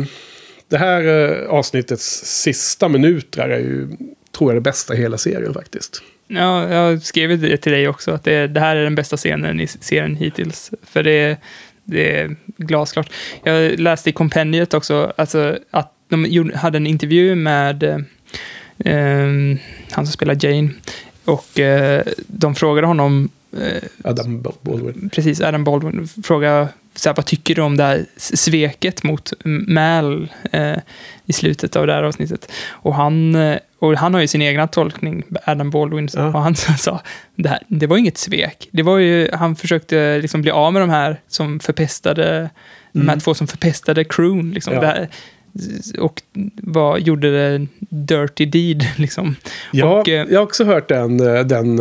det här eh, avsnittets sista minuter är ju, tror jag, det bästa i hela serien faktiskt. Ja, jag skrev det till dig också, att det, det här är den bästa scenen i serien hittills. För det, det är glasklart. Jag läste i kompendiet också alltså, att de hade en intervju med eh, ehm, han som spelar Jane. Och eh, de frågade honom, eh, Adam Baldwin. precis, Adam Baldwin, fråga så här, vad tycker du om det här sveket mot Mal eh, i slutet av det här avsnittet? Och han, eh, och han har ju sin egna tolkning, Adam Baldwin, Ja. och han sa det, här, det var inget svek. Det var ju, han försökte liksom bli av med de här som förpestade, de här Mm. två som förpestade crewn. Liksom. Ja. Här, och vad gjorde det dirty deed, liksom. Ja, Och, eh, jag har också hört den, eh, den,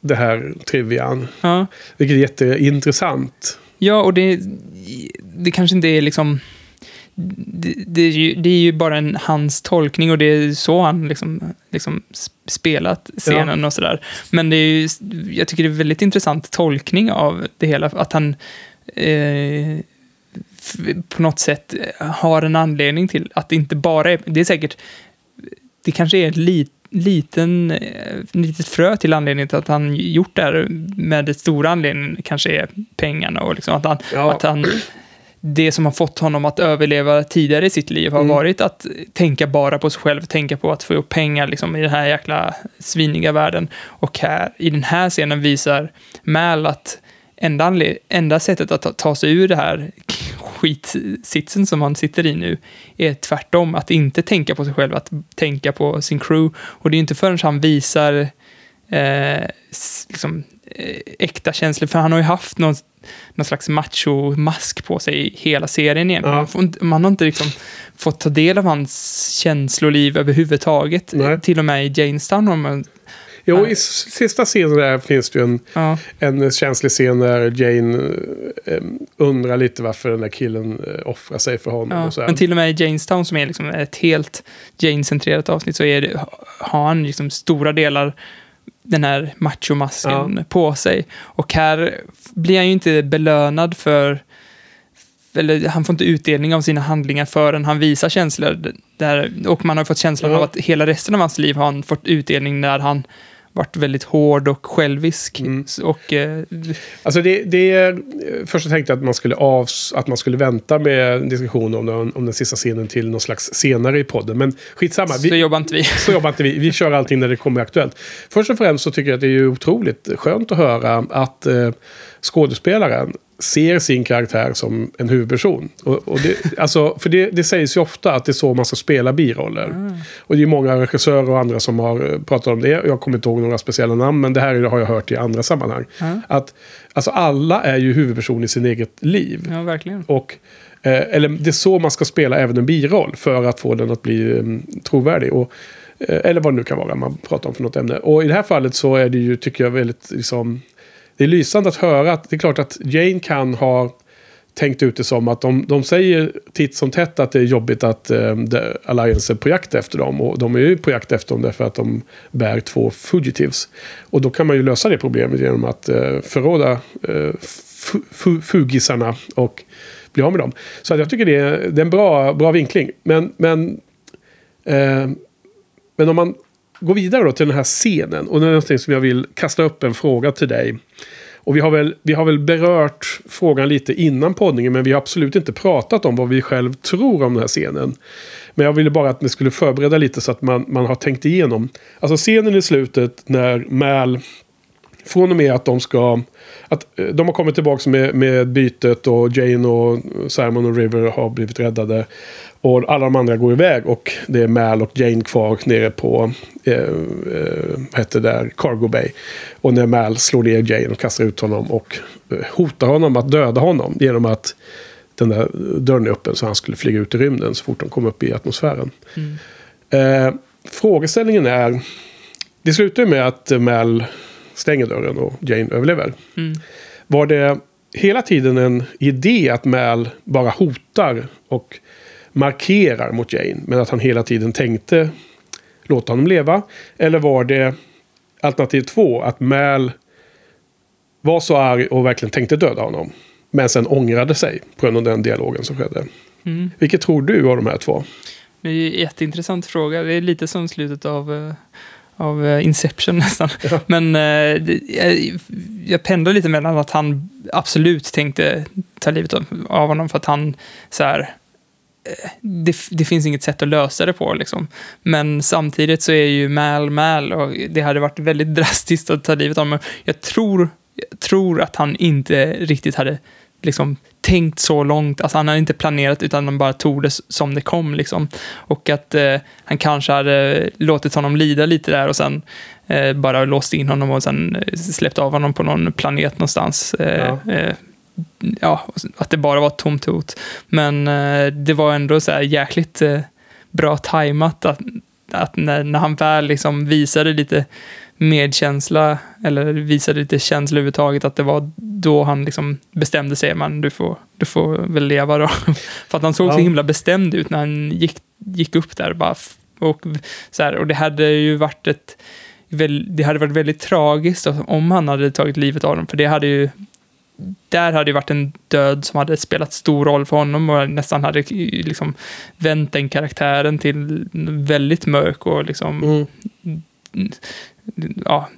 det här trivian. Ja. Vilket är jätteintressant. Ja, och det, det kanske inte är liksom... Det, det, är ju, det är ju bara en, hans tolkning och det är så han liksom, liksom spelat scenen och sådär. Men det är ju, jag tycker det är en väldigt intressant tolkning av det hela. Att han eh, på något sätt har en anledning till att det inte bara är... Det är säkert det kanske är ett lit, liten, eh, litet frö till anledningen till att han gjort det här med det stora anledningen kanske är pengarna och liksom att han, Ja. att han det som har fått honom att överleva tidigare i sitt liv har Mm. varit att tänka bara på sig själv, tänka på att få upp pengar liksom, i den här jäkla sviniga världen. Och här, i den här scenen visar Mal att enda, enda sättet att ta, ta sig ur det här skitsitsen som han sitter i nu är tvärtom, att inte tänka på sig själv, att tänka på sin crew. Och det är inte förrän han visar eh, liksom, eh, äkta känslor, för han har ju haft någon, någon slags macho-mask på sig hela serien igen. Ja. Man, man har inte liksom fått ta del av hans känsloliv överhuvudtaget. Nej. Till och med i Janestown har man... Jo, Nej. i sista scenen där finns det ju en, Ja, en känslig scen där Jane eh, undrar lite varför den där killen eh, offrar sig för honom. ja. Men till och med i Janestown, som är liksom ett helt Jane-centrerat avsnitt, så är det, har han liksom stora delar den här machomasken på sig. Och här blir han ju inte belönad för eller han får inte utdelning av sina handlingar förrän han visar känslor. Där, och man har fått känslan Ja. av att hela resten av hans liv har han fått utdelning när han varit väldigt hård och självisk. Mm. Och, eh, Alltså det, det är, först tänkte jag att man skulle, avs, att man skulle vänta med diskussion om den, om den sista scenen till någon slags senare i podden. Men skitsamma. så Vi, jobbar inte vi. så jobbar inte vi. Vi kör allting när det kommer aktuellt. Först och främst så tycker jag att det är otroligt skönt att höra att eh, skådespelaren ser sin karaktär som en huvudperson. Och, och det, alltså, för det, det sägs ju ofta att det är så man ska spela biroller. Och det är många regissörer och andra som har eh, pratat om det. Jag kommer inte ihåg några speciella namn, men det här har jag hört i andra sammanhang. Ja. Att alltså, alla är ju huvudperson i sin eget liv. Ja, verkligen. Och, eh, eller det är så man ska spela även en biroll för att få den att bli um, trovärdig. Och, eh, eller vad det nu kan vara man pratar om för något ämne. Och i det här fallet så är det ju, tycker jag, väldigt liksom, det är lysande att höra att det är klart att Jane kan ha tänkt ut det som att de, de säger titt som tätt att det är jobbigt att eh, Alliance är på jakt efter dem. Och de är ju på jakt efter dem därför att de bär två fugitives. Och då kan man ju lösa det problemet genom att eh, förråda eh, fu, fugisarna och bli av med dem. Så att jag tycker det är, det är en bra, bra vinkling. Men, men, eh, men om man Gå vidare då till den här scenen. Och det är någonting som jag vill kasta upp en fråga till dig. Och vi har, väl, vi har väl berört frågan lite innan poddningen. Men vi har absolut inte pratat om vad vi själv tror om den här scenen. Men jag ville bara att ni skulle förbereda lite så att man, man har tänkt igenom. Alltså scenen i slutet när Mal från och med att de ska... Att eh, de har kommit tillbaka med, med bytet och Jane och Simon och River har blivit räddade. Och alla de andra går iväg och det är Mal och Jane kvar nere på eh, eh, heter där, Cargo Bay. Och när Mal slår ner Jane och kastar ut honom och eh, hotar honom att döda honom genom att den där dörren är öppen så han skulle flyga ut i rymden så fort de kom upp i atmosfären. Mm. Eh, frågeställningen är... Det slutar med att Mal stänger dörren och Jane överlever. Mm. Var det hela tiden en idé att Mal bara hotar och markerar mot Jane. Men att han hela tiden tänkte låta honom leva. Eller var det alternativ två, att Mal var så arg och verkligen tänkte döda honom. Men sen ångrade sig på grund av den dialogen som skedde. Mm. Vilket tror du av de här två? Det är ju en jätteintressant fråga. Det är lite som slutet av, eh, av eh, Inception nästan. Ja. Men eh, jag, jag pendlar lite mellan att han absolut tänkte ta livet av, honom för att han så här, det, det finns inget sätt att lösa det på liksom. Men samtidigt så är ju Mal Mal och det hade varit väldigt drastiskt att ta livet av honom. Jag tror, jag tror att han inte riktigt hade liksom tänkt så långt, alltså han hade inte planerat utan han bara tog det som det kom liksom. Och att eh, han kanske hade låtit honom lida lite där och sen eh, bara låst in honom och sen eh, släppt av honom på någon planet någonstans. Eh, Ja. Ja, att det bara var ett tomt hot. Men eh, det var ändå så här jäkligt eh, bra tajmat att, att när, när han väl liksom visade lite medkänsla eller visade lite känsla överhuvudtaget att det var då han liksom bestämde sig, man du får, du får väl leva då. För att han såg så Ja. himla bestämd ut när han gick, gick upp där bara. Och, så här, och det hade ju varit ett det hade varit väldigt tragiskt om han hade tagit livet av dem, för det hade ju där hade det varit en död som hade spelat stor roll för honom och nästan hade liksom vänt den karaktären till väldigt mörk och liksom Mm. ja,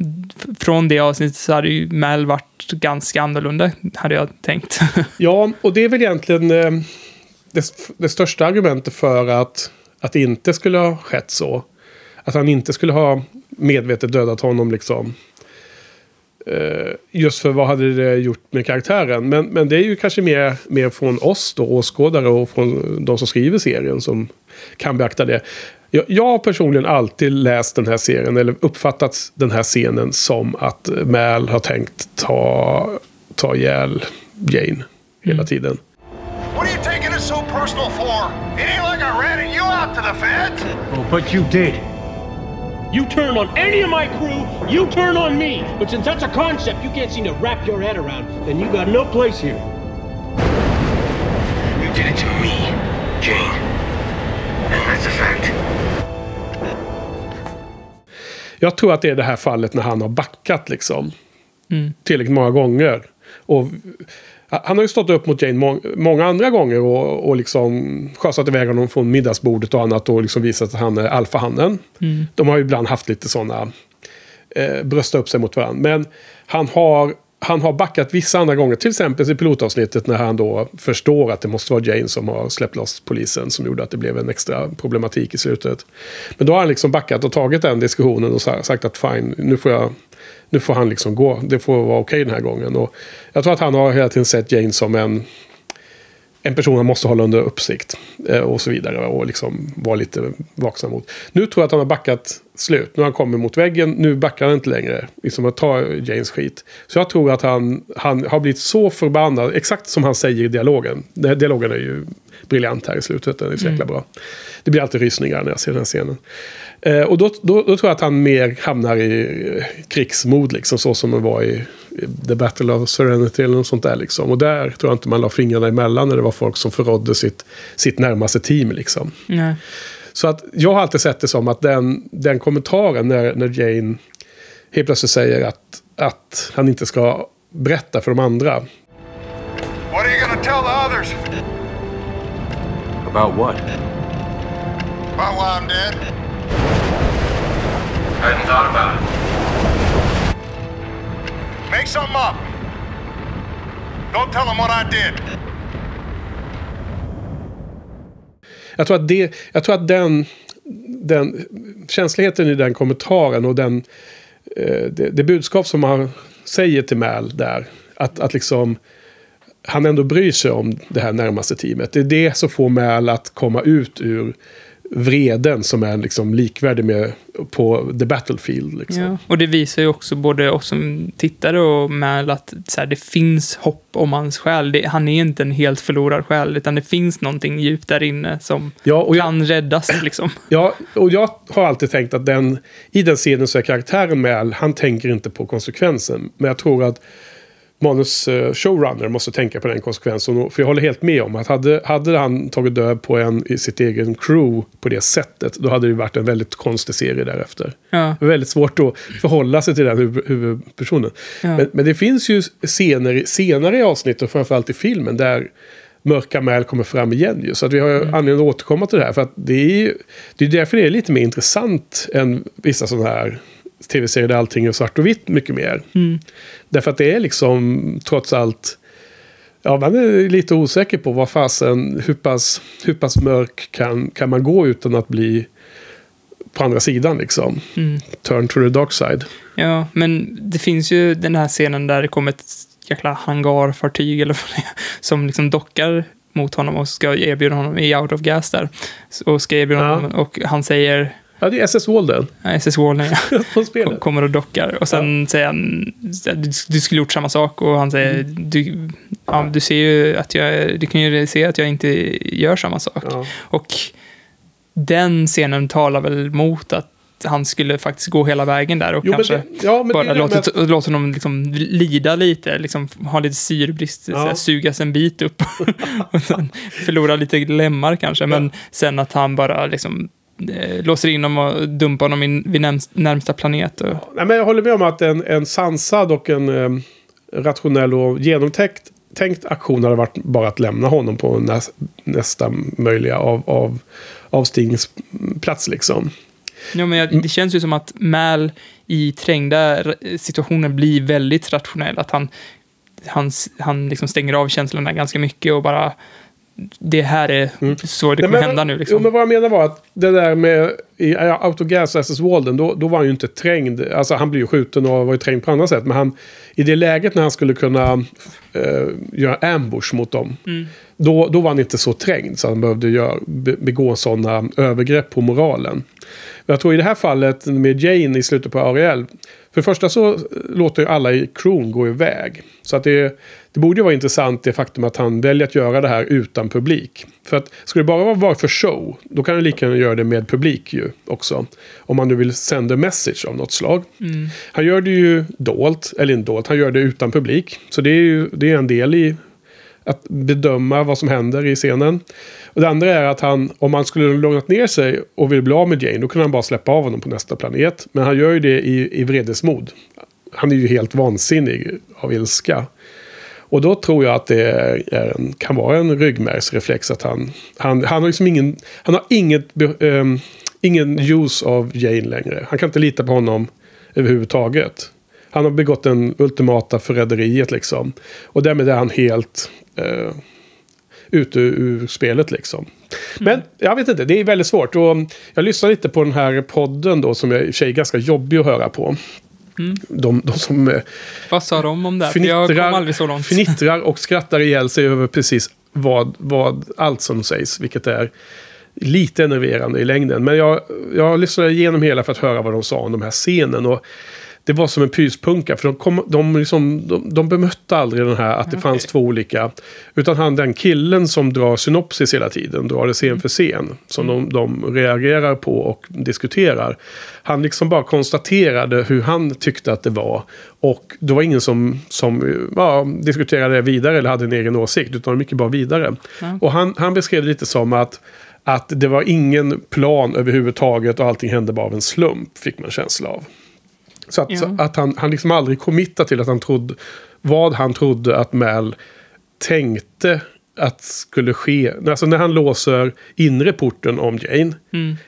från det avsnittet så hade ju Mal varit ganska annorlunda, hade jag tänkt. Ja, och det är väl egentligen eh, det, det största argumentet för att, att det inte skulle ha skett så. Att han inte skulle ha medvetet dödat honom liksom. Eh, just för vad hade det gjort med karaktären. Men, men det är ju kanske mer, mer från oss då, åskådare och från de som skriver serien som kan beakta det. Jag, jag har personligen alltid läst den här serien, eller uppfattat den här scenen som att Mal har tänkt ta, ta ihjäl Jane hela tiden. What are you taking it so personal for? It ain't like I ratted you out to the feds. Oh, but you did. You turn on any of my crew, you turn on me. But since that's a concept you can't seem to wrap your head around, then you got no place here. You did it to me, Jane. And that's a fact. Jag tror att det är det här fallet när han har backat liksom. Mm. Tillräckligt många gånger. Och han har ju stått upp mot Jane må många andra gånger och, och liksom sjösatt iväg honom från middagsbordet och annat och liksom visat att han är alfahannen. De har ju ibland haft lite sådana eh, brösta upp sig mot varandra. Men han har, han har backat vissa andra gånger. Till exempel i pilotavsnittet när han då förstår att det måste vara Jane som har släppt loss polisen. Som gjorde att det blev en extra problematik i slutet. Men då har han liksom backat och tagit den diskussionen och sa- sagt att fine, nu får jag... Nu får han liksom gå. Det får vara okej den här gången. Och jag tror att han har hela tiden sett Jane som en en person han måste hålla under uppsikt. Eh, och så vidare. Och liksom vara lite vaksam mot. Nu tror jag att han har backat slut. Nu har han kommit mot väggen. Nu backar han inte längre. Liksom att ta Janes skit. Så jag tror att han, han har blivit så förbannad. Exakt som han säger i dialogen. Den här dialogen är ju briljant här i slutet. Den är så jäkla bra. Det blir alltid rysningar när jag ser den här scenen. Eh, och då, då, då tror jag att han mer hamnar i eh, krigsmod. Liksom, så som det var i, i The Battle of Serenity eller något sånt där. Liksom. Och där tror jag inte man la fingrarna emellan när det var folk som förrådde sitt, sitt närmaste team. Liksom. Nej. Så att jag har alltid sett det som att den, den kommentaren när, när Jane helt plötsligt säger att, att han inte ska berätta för de andra. What are you gonna tell the others? About what? About why I'm dead? I hadn't thought about it. Make something up. Don't tell them what I did. Jag tror att, det, jag tror att den, den känsligheten i den kommentaren och den, eh, det, det budskap som han säger till Mal där. Att, att liksom han ändå bryr sig om det här närmaste teamet. Det är det som får Mal att komma ut ur vreden som är liksom likvärdig med på the battlefield. Liksom. Ja. Och det visar ju också både oss som tittare och Mal att så här, det finns hopp om hans själ. Det, han är inte en helt förlorad själ, utan det finns någonting djupt där inne som Ja, och jag- kan räddas. Liksom. Ja, och jag har alltid tänkt att den, i den scenen så är karaktären Mal, han tänker inte på konsekvensen. Men jag tror att manus eh, showrunner måste tänka på den konsekvensen. För jag håller helt med om att hade, hade han tagit död på en i sitt egen crew på det sättet, då hade det varit en väldigt konstig serie därefter. Ja. Väldigt svårt att förhålla sig till den huvud, huvudpersonen. Ja. Men, men det finns ju scener senare i avsnittet, och framförallt i filmen, där mörka Mal kommer fram igen. Ju. Så att vi har ju anledning att återkomma till det här. För att det är ju det är därför det är lite mer intressant än vissa sådana här tv-serier där allting är svart och vitt mycket mer. Därför att det är liksom trots allt Ja, man är lite osäker på vad fasen, hur pass, hur pass mörk kan, kan man gå utan att bli på andra sidan liksom. Turn to the dark side. Ja, men det finns ju den här scenen där det kommer ett jäkla hangarfartyg eller vad det är, som liksom dockar mot honom och ska erbjuda honom i out of gas där. Och ska erbjuda Ja. honom och han säger, Ja, det är SS Walden ja, SS Wallen, ja. spelet. kommer och dockar. Och sen säger han, du, du skulle gjort samma sak. Och han säger, Mm. du, ja, du ser ju att jag, du kan ju se att jag inte gör samma sak. Ja. Och den scenen talar väl mot att han skulle faktiskt gå hela vägen där och Jo, kanske det- ja, bara låta, med låta honom liksom lida lite, liksom ha lite syrebrist, Ja. sugas en bit upp och sen förlora lite lemmar kanske. Men sen att han bara liksom låser in honom och dumpar in, vid närmst, närmsta planet. Och, Nej, men jag håller med om att en, en sansad och en, eh, rationell och genomtänkt tänkt aktion hade varit bara att lämna honom på näs, nästa möjliga av, av, avstigningsplats. Liksom. Ja, men jag, det känns ju som att Mal i trängda situationer blir väldigt rationell. Att han, han, han liksom stänger av känslorna ganska mycket och bara... Det här är så det Nej, kommer men- hända nu. Jo, Liksom. men vad jag menar var att det där med i Autogas SS Walden, då, då var han ju inte trängd. Alltså han blev ju skjuten och var ju trängd på andra sätt. Men han, i det läget när han skulle kunna eh, göra ambush mot dem, då, då var han inte så trängd så han behövde göra, be, begå sådana övergrepp på moralen. Men jag tror i det här fallet med Jane i slutet på Ariel, för det första så låter ju alla i crewn gå iväg. Så att det, det borde ju vara intressant det faktum att han väljer att göra det här utan publik. För att skulle det bara vara för show, då kan han lika gärna göra det med publik ju också. Om man nu vill sända message av något slag. Han gör det ju dolt, eller inte dolt, han gör det utan publik. Så det är ju det är en del i att bedöma vad som händer i scenen. Och det andra är att han, om han skulle lugnat ner sig och vill bli av med Jane, då kunde han bara släppa av honom på nästa planet. Men han gör ju det i, i vredesmod. Han är ju helt vansinnig av ilska. Och då tror jag att det är en, kan vara en ryggmärgsreflex att han, han, han har liksom ingen, han har inget, um, ingen use av Jane längre. Han kan inte lita på honom överhuvudtaget. Han har begått den ultimata förräderiet liksom. Och därmed är han helt eh, ute ur spelet liksom. Men jag vet inte, det är väldigt svårt. Och jag lyssnar lite på den här podden då som är i och för sig ganska jobbig att höra på. De, de som eh, Vad sa de om det? För Jag kom aldrig så långt. fnittrar och skrattar ihjäl sig över precis vad, vad allt som sägs. Vilket är lite enerverande i längden. Men jag, jag lyssnade igenom hela för att höra vad de sa om de här scenen. Och det var som en pyspunka. För de, kom, de, liksom, de, de bemötte aldrig den här att det fanns två olika. Utan han den killen som drar synopsis hela tiden. Drar det scen för scen. Som de, de reagerar på och diskuterar. Han liksom bara konstaterade hur han tyckte att det var. Och det var ingen som, som ja, diskuterade det vidare eller hade en egen åsikt. Utan de gick bara vidare. Och han, han beskrev det lite som att att det var ingen plan överhuvudtaget och allting hände bara av en slump, fick man känsla av. Så att, Ja. så att han, han liksom aldrig committade till att han trodde, vad han trodde att Mal tänkte att skulle ske. Alltså när han låser inre porten om Jane.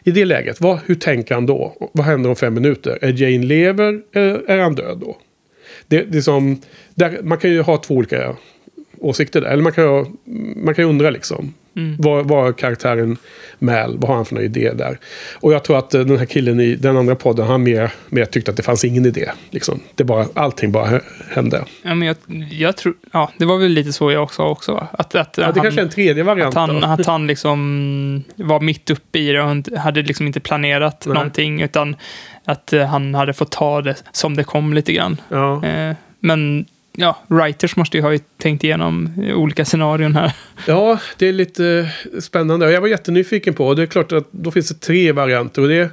I det läget, vad, hur tänker han då? Vad händer om fem minuter? Är Jane lever eller är han död då? Det, det är som, där, man kan ju ha två olika åsikter där. Eller man kan man kan ju undra liksom. Vad, vad är karaktären Mal? Vad har han för någon idé där? Och jag tror att eh, den här killen i den andra podden, han mer, mer tyckte att det fanns ingen idé. Liksom. Det bara, allting bara hä- hände. Ja, men jag, jag tror... Ja, det var väl lite så jag också. också va? Att, att, Ja, det han, kanske är en tredje variant. att, han, då. att han liksom var mitt uppe i det och hade liksom inte planerat Nej. någonting. Utan att eh, han hade fått ta det som det kom lite grann. Ja. Eh, men ja, writers måste ju ha tänkt igenom olika scenarion här. ja, det är lite eh, spännande. Jag var jättenyfiken på, och det är klart att då finns det tre varianter. Och det,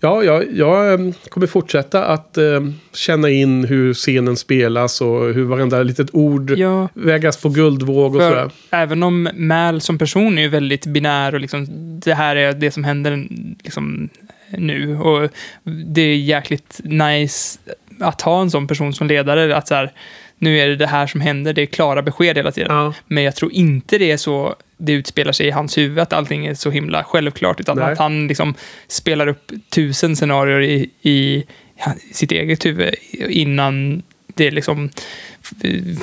ja, jag, jag eh, kommer fortsätta att eh, känna in hur scenen spelas och hur varenda litet ord Ja, vägas på guldvåg och för sådär. även om Mal som person är ju väldigt binär och liksom det här är det som händer liksom nu. Och det är jäkligt nice att ha en sån person som ledare. Att så här, nu är det det här som händer, det är klara besked hela tiden. Ja. Men jag tror inte det är så det utspelar sig i hans huvud, att allting är så himla självklart, utan Nej. att han liksom spelar upp tusen scenarier i, i sitt eget huvud innan det liksom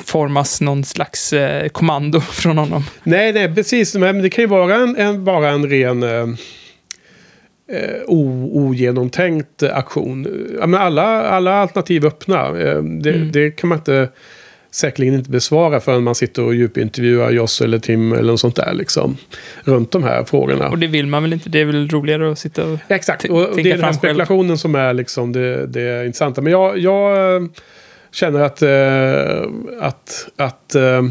formas någon slags eh, kommando från honom. Nej, nej, precis. Men det kan ju vara en, en, bara en ren eh, eh, o, ogenomtänkt eh, aktion. Ja, men alla, alla alternativ öppna. Eh, det, det kan man inte säkerligen inte besvara förrän man sitter och djupintervjuar Joss eller Tim eller något sånt där. Liksom, runt de här frågorna. Och det vill man väl inte, det är väl roligare att sitta och... Ja, Exakt, och, det är den här fram själv. spekulationen som är liksom det, det intressanta. Men jag, jag eh, känner att... eh, att, att eh,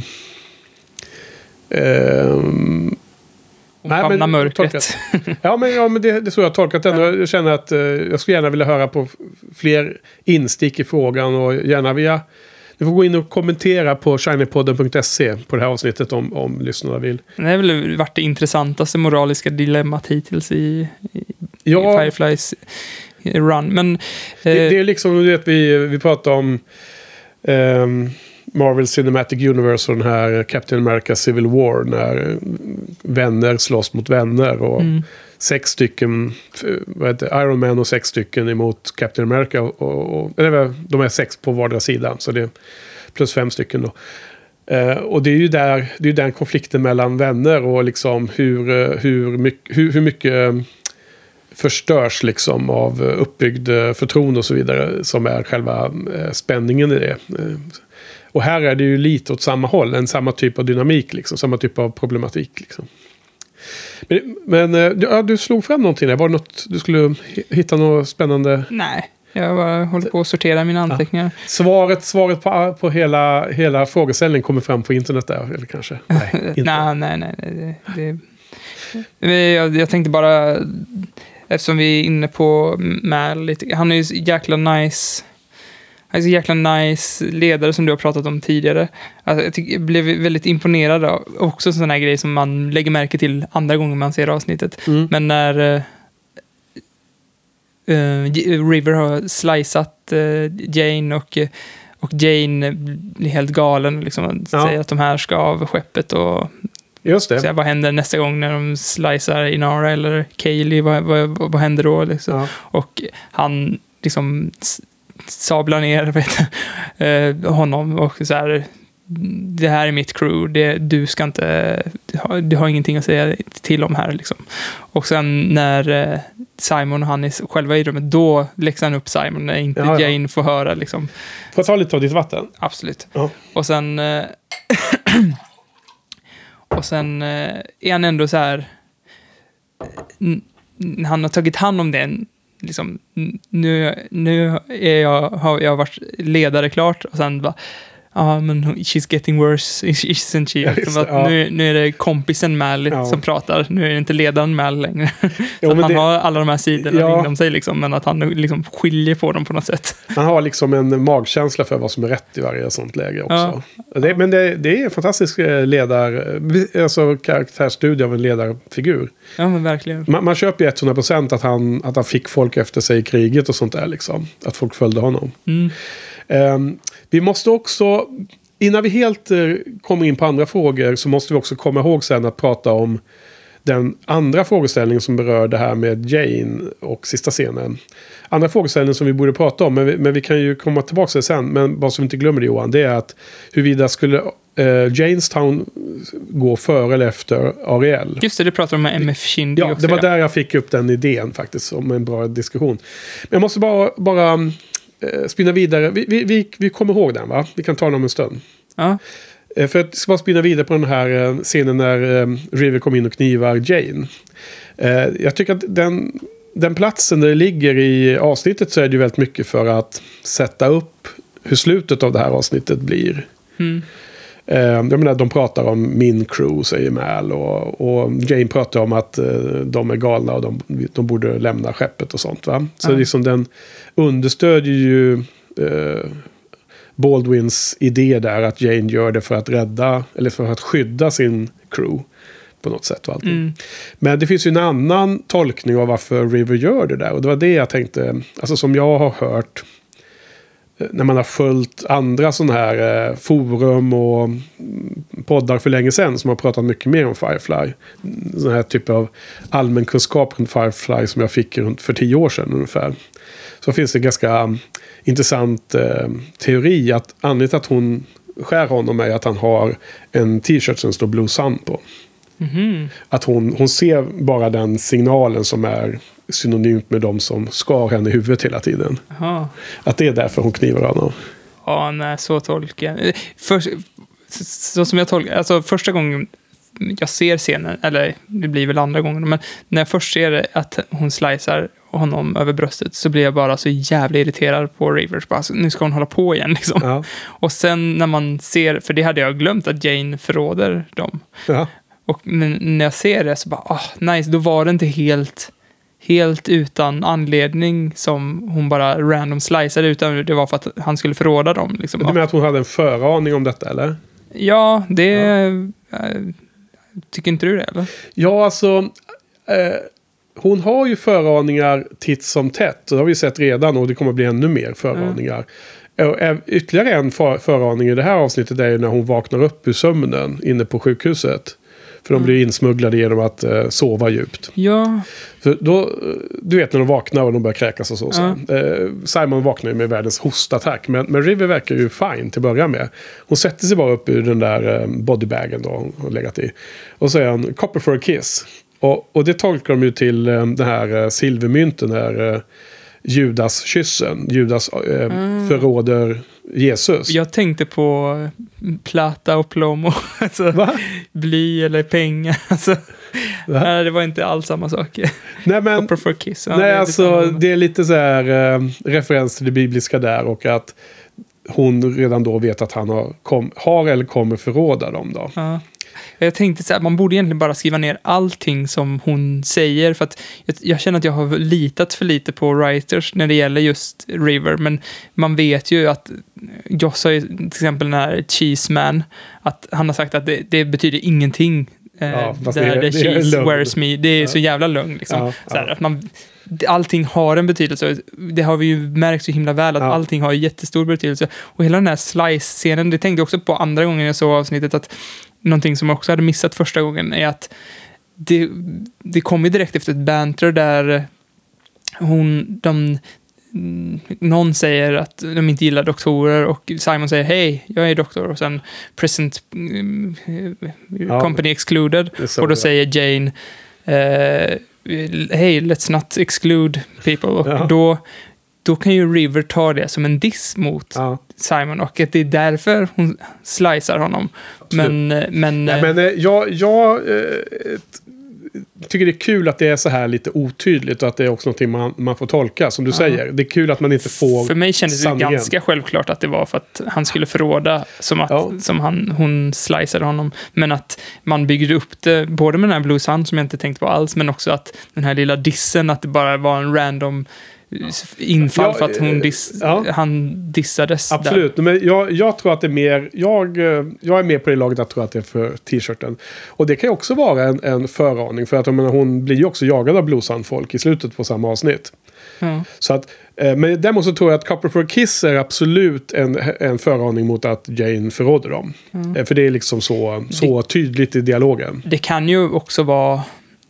ehm, Nej, mörkret. Ja, men, ja, men det, det är så jag har tolkat den. Jag känner att eh, jag skulle gärna vilja höra på fler instick i frågan och gärna via... Du får gå in och kommentera på shinypodden.se på det här avsnittet om, om lyssnarna vill. Det har väl varit det intressantaste moraliska dilemmat hittills i, i Ja, Fireflies run. Men det, eh, det är liksom, du vet, vi, vi pratar om... ehm, Marvel Cinematic Universe och den här Captain America Civil War. När vänner slåss mot vänner. Och sex stycken, eh, vad heter Iron Man och sex stycken emot Captain America. Och, och, eller de är sex på vardera sidan. Så det är plus fem stycken då. Eh, och det är ju där, det är den konflikten mellan vänner och liksom hur, eh, hur, mycket, hur, hur mycket eh, förstörs liksom av eh, uppbyggd eh, förtroende och så vidare som är själva eh, spänningen i det. Och här är det ju lite åt samma håll, en samma typ av dynamik, liksom, samma typ av problematik. Liksom. Men, men eh, du- ja, du slog fram någonting där, var det något du skulle hi- hitta något spännande? Nej, jag bara håller på att sortera mina anteckningar. Svaret, svaret på, på hela, hela frågeställningen kommer fram på internet där, eller kanske? Nej, inte. Nej, nej, nej. nej det, det, jag, jag tänkte bara, eftersom vi är inne på Mal lite, han är ju jäkla nice. Han är så jäkla nice ledare som du har pratat om tidigare. Alltså, jag, tycker, jag blev väldigt imponerad av också en sån här grej som man lägger märke till andra gånger man ser avsnittet. Mm. Men när eh, eh, River har slicat eh, Jane och, eh, och Jane blir helt galen och liksom Ja. säger att de här ska av skeppet och Just det. säga vad händer nästa gång när de slicar Inara eller Kaylee, vad, vad, vad, händer då? Liksom. Ja. Och han liksom sablar ner vet, eh, honom och så här, det här är mitt crew, det, du ska inte, du har, du har ingenting att säga till om här liksom. Och sen när eh, Simon och han är själva i rummet, då läxar han upp Simon när inte Ja, ja. Jane får höra liksom. Får jag ta lite av ditt vatten? Absolut. Ja. Och sen... Eh, och sen eh, är han ändå så här... Han har tagit hand om det. Liksom, nu nu är jag, har jag varit ledare klart. Och sen bara... Ja, men she's getting worse, isn't she? Ja, Liksom att ja. nu, nu är det kompisen Mal Ja. som pratar. Nu är det inte ledaren Mal längre. Jo, han det- har alla de här sidorna Ja. inom sig, liksom, men att han liksom skiljer på dem på något sätt. Han har liksom en magkänsla för vad som är rätt i varje sånt läge också. Det, men det, det är en fantastisk eh, ledar, alltså karaktärsstudie av en ledarfigur. Ja, men verkligen. Man, man köper ju 100% att han, att han fick folk efter sig i kriget och sånt där liksom. Att folk följde honom. Mm. Ehm, vi måste också, innan vi helt eh, kommer in på andra frågor, så måste vi också komma ihåg sen att prata om den andra frågeställningen som berör det här med Jane och sista scenen. Andra frågeställningen som vi borde prata om, men vi, men vi kan ju komma tillbaka till det sen. Men vad som vi inte glömmer det Johan, det är att huruvida skulle eh, Janestown gå före eller efter Ariel? Just det, det pratar de med MF Shindy Ja, också. det var ja. där jag fick upp den idén faktiskt, om en bra diskussion. Men jag måste bara, bara spinna vidare. Vi, vi, vi, vi kommer ihåg den, va? Vi kan ta den om en stund. Ja. Eh, För att ska bara spinna vidare på den här eh, scenen när eh, River kom in och knivar Jane. Eh, Jag tycker att den, den platsen där det ligger i avsnittet så är det ju väldigt mycket för att sätta upp hur slutet av det här avsnittet blir. Mm. Eh, Jag menar, de pratar om min crew, säger Mal. Och, och Jane pratar om att eh, de är galna och de, de borde lämna skeppet och sånt. Va? Så Ja. liksom den understödjer ju eh, Baldwins idé där att Jane gör det för att rädda, eller för att skydda sin crew. På något sätt och allting. Mm. Men det finns ju en annan tolkning av varför River gör det där. Och det var det jag tänkte, alltså som jag har hört när man har följt andra sådana här eh, forum och mm, poddar för länge sedan som har pratat mycket mer om Firefly. Sån här typ av allmän kunskap runt Firefly som jag fick runt för tio år sedan ungefär. Så finns det en ganska mm, intressant eh, teori att anledningen till att hon skär honom är att han har en t-shirt som står Blue Sun på. Mhm. Att hon, hon ser bara den signalen som är synonymt med de som skar henne i huvudet hela tiden. Jaha. Att det är därför hon knivar honom. Ja, nej, så tolkar jag. För, så som jag tolkar, alltså första gången jag ser scenen, eller det blir väl andra gången, men när jag först ser att hon slicear honom över bröstet så blir jag bara så jävla irriterad på Rivers. Bara, alltså, nu ska hon hålla på igen liksom. Ja. Och sen när man ser, för det hade jag glömt att Jane förråder dem. Ja. Och när jag ser det så bara, ah, nice, då var det inte helt, helt utan anledning som hon bara random sliceade, utan det var för att han skulle förråda dem. Liksom. Du menar att hon hade en föraning om detta eller? Ja, det... eh, tycker inte du det, eller? Ja, alltså. Eh, hon har ju föraningar titt som tätt. Och det har vi sett redan och det kommer bli ännu mer föraningar. Och ä- Ytterligare en för, föraning i det här avsnittet är ju när hon vaknar upp ur sömnen inne på sjukhuset. För de blir insmugglade genom att eh, sova djupt. Ja, För då, eh, du vet när de vaknar och de börjar kräkas och så. så. Eh, Simon vaknar ju med världens hostattack. Men, men River verkar ju fine till att börja med. Hon sätter sig bara upp ur den där eh, bodybagen då hon har legat i. Och säger han “Copper for a kiss”. Och, och det tolkar de ju till eh, den här eh, silvermynten, eh, Judas-kyssen. Judas eh, förråder Jesus. jag tänkte på plata och plomo. Alltså, Va? bly eller pengar. Alltså, nej, det var inte alls samma sak. Nej, men, for kiss. Ja, Nej, det är alltså lite det är lite så här eh, referens till det bibliska där och att hon redan då vet att han har, kom, har eller kommer förråda dem då. Ja. Jag tänkte så här, man borde egentligen bara skriva ner allting som hon säger. För att jag, jag känner att jag har litat för lite på writers när det gäller just River. Men man vet ju att Joss har ju till exempel den här Cheese Man. Att han har sagt att det, det betyder ingenting. Eh, Ja, fast där det är- the det är cheese lögn. wears me. Det är så jävla lögn liksom. Ja, så här, ja. att man, det- allting har en betydelse. Det har vi ju märkt så himla väl, att Ja. allting har jättestor betydelse. Och hela den här slice-scenen, det tänkte jag också på andra gången jag såg avsnittet, att någonting som jag också hade missat första gången är att det, det kom ju direkt efter ett banter där hon, de, någon säger att de inte gillar doktorer och Simon säger hej, jag är doktor och sen present mm, Ja. company excluded och då säger Jane eh, hej, let's not exclude people och Ja. då, då kan ju River ta det som en diss mot Ja. Simon och att det är därför hon slicear honom. Men, eh, men, Nej, eh, men jag, jag tycker det är kul att det är så här lite otydligt och att det är också någonting man, man får tolka, som du säger. Det är kul att man inte får För mig kändes det ganska självklart att det var för att han skulle förråda som att Ja. som han, hon sliceade honom. Men att man byggde upp det, både med den här Blue Sun som jag inte tänkte på alls, men också att den här lilla dissen, att det bara var en random infall Ja, för att hon diss, ja. han dissades. Där. Absolut, men jag, jag tror att det är mer... Jag, eh, jag är med på det laget att tro att det är för t-shirten. Och det kan ju också vara en, en föraning. För att menar, hon blir ju också jagad av Bluesun-folk i slutet på samma avsnitt. Ja. Så att, eh, men däremot så tror jag att Copper for a Kiss är absolut en, en föraning mot att Jane förråder dem. Eh, För det är liksom så, så tydligt i dialogen. Det kan ju också vara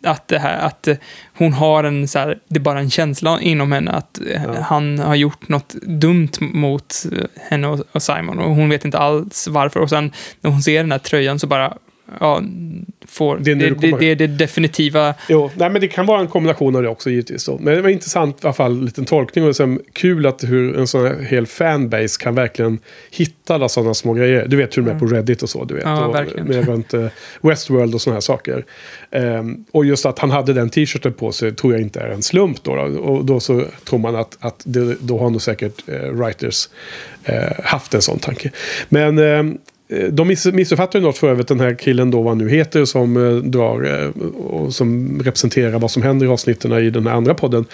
att det här, att eh, hon har en så här, det är bara en känsla inom henne att eh, han har gjort något dumt mot eh, henne och, och Simon. Och hon vet inte alls varför. Och sen när hon ser den här tröjan så bara, ja, får, Det är det, det, det, det definitiva, Jo, nej, men det kan vara en kombination av det också givetvis. Då. Men det var intressant i alla fall, en liten tolkning. Och sen kul att hur en sån här hel fanbase kan verkligen hitta alla sådana små grejer. Du vet hur de är på Reddit och så. Du vet. Ja, och verkligen. med runt eh, Westworld och sådana här saker. Ehm, och just att han hade den t-shirten på sig tror jag inte är en slump. Då, då. Och då så tror man att, att det, då har nog säkert eh, writers eh, haft en sån tanke. Men ehm, eh, de miss, missuppfattar ju något för övrigt, den här killen då vad han nu heter som eh, drar eh, och som representerar vad som händer i avsnitten i den här andra podden.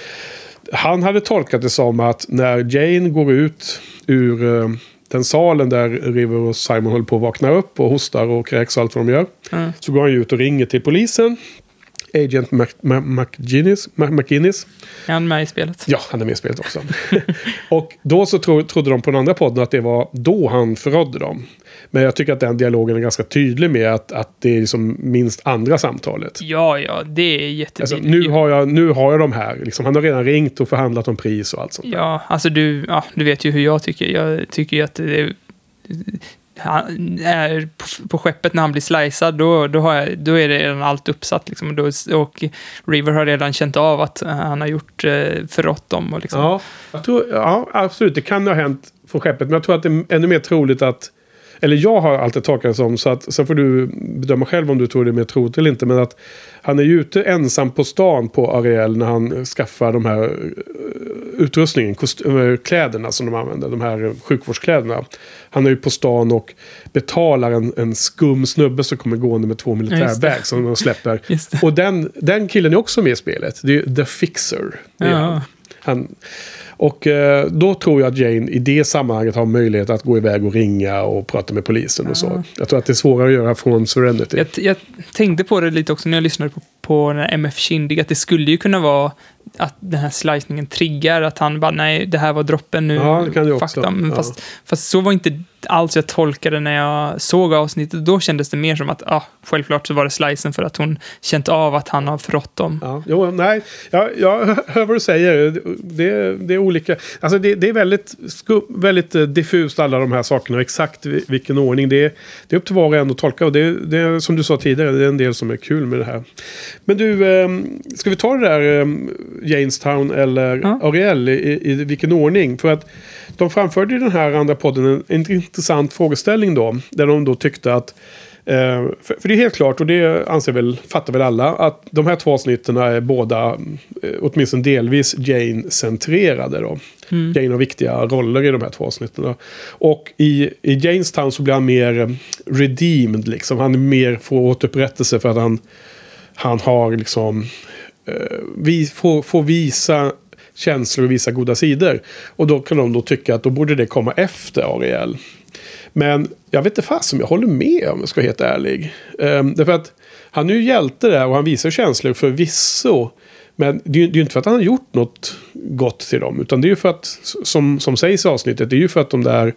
Han hade tolkat det som att när Jane går ut ur eh, den salen där River och Simon håller på att vakna upp och hostar och kräks och allt vad de gör. Mm. Så går han ju ut och ringer till polisen. Agent McGinnis, McGinnis. är han med i spelet? Ja, han är med i spelet också. och då så tro, trodde de på den andra podden att det var då han förrådde dem. Men jag tycker att den dialogen är ganska tydlig med att, att det är liksom minst andra samtalet. Ja, ja, det är Alltså, jättetydligt. nu, har jag, nu har jag de här. Liksom, han har redan ringt och förhandlat om pris och allt sånt där. Ja, alltså du, ja, du vet ju hur jag tycker. Jag tycker ju att det är, han är på, skeppet när han blir slicead, då, då, har jag, då är det redan allt uppsatt. Liksom, och, då, och River har redan känt av att han har gjort eh, förrått dem. Och liksom. Ja, jag tror, ja, absolut. Det kan ha hänt på skeppet. Men jag tror att det är ännu mer troligt att... Eller jag har alltid tolkat det som, så att, sen får du bedöma själv om du tror det är mer troligt eller inte. Men att han är ju ute ensam på stan på Ariel när han skaffar de här eh, utrustningen, kläderna som de använder, de här sjukvårdskläderna. Han är ju på stan och betalar en, en skum snubbe som kommer gående med två det. militärbags som de släpper. Och den, den killen är också med i spelet. Det är ju The Fixer. Det är Ja. han. Han, och eh, då tror jag att Jane i det sammanhanget har möjlighet att gå iväg och ringa och prata med polisen och så. Jag tror att det är svårare att göra från Serenity. Jag, jag tänkte på det lite också när jag lyssnade på, på MF Kindig, att det skulle ju kunna vara att den här slicningen triggar, att han bara nej, det här var droppen nu. Ja, det kan fuck dem. Ja. fast, fast så var inte alls jag tolkade när jag såg avsnittet. Då kändes det mer som att, ah, självklart så var det slicen för att hon känt av att han har förrått dem. Ja, jo, nej, jag, jag hör vad du säger. Det, det är olika. Alltså det, det är väldigt, väldigt eh, diffust alla de här sakerna. Exakt vi- vilken ordning. Det är, det är upp till var och en att tolka. Och det, det är som du sa tidigare, det är en del som är kul med det här. Men du, eh, ska vi ta det där eh, Jamestown eller Ja. Ariel i, i, vilken ordning? För att de framförde i den här andra podden en, intressant frågeställning då. Där de då tyckte att Eh, för, det är helt klart, och det anser väl, fattar väl alla, att de här två avsnitten är båda, eh, åtminstone delvis, Jane-centrerade. Då. Jane har viktiga roller i de här två avsnitten. Och i, i Janestown så blir han mer eh, redeemed, liksom. Han är mer får återupprättelse för att han, han har liksom, Eh, vi får, får visa känslor och visa goda sidor. Och då kan de då tycka att då borde det komma efter Ariel. Men jag vet inte fast om jag håller med om jag ska vara helt ärlig. Um, därför att han är ju hjälte där och han visar känslor förvisso. Men det är ju det är inte för att han har gjort något gott till dem. Utan det är ju för att, som, som sägs i avsnittet, det är ju för att de där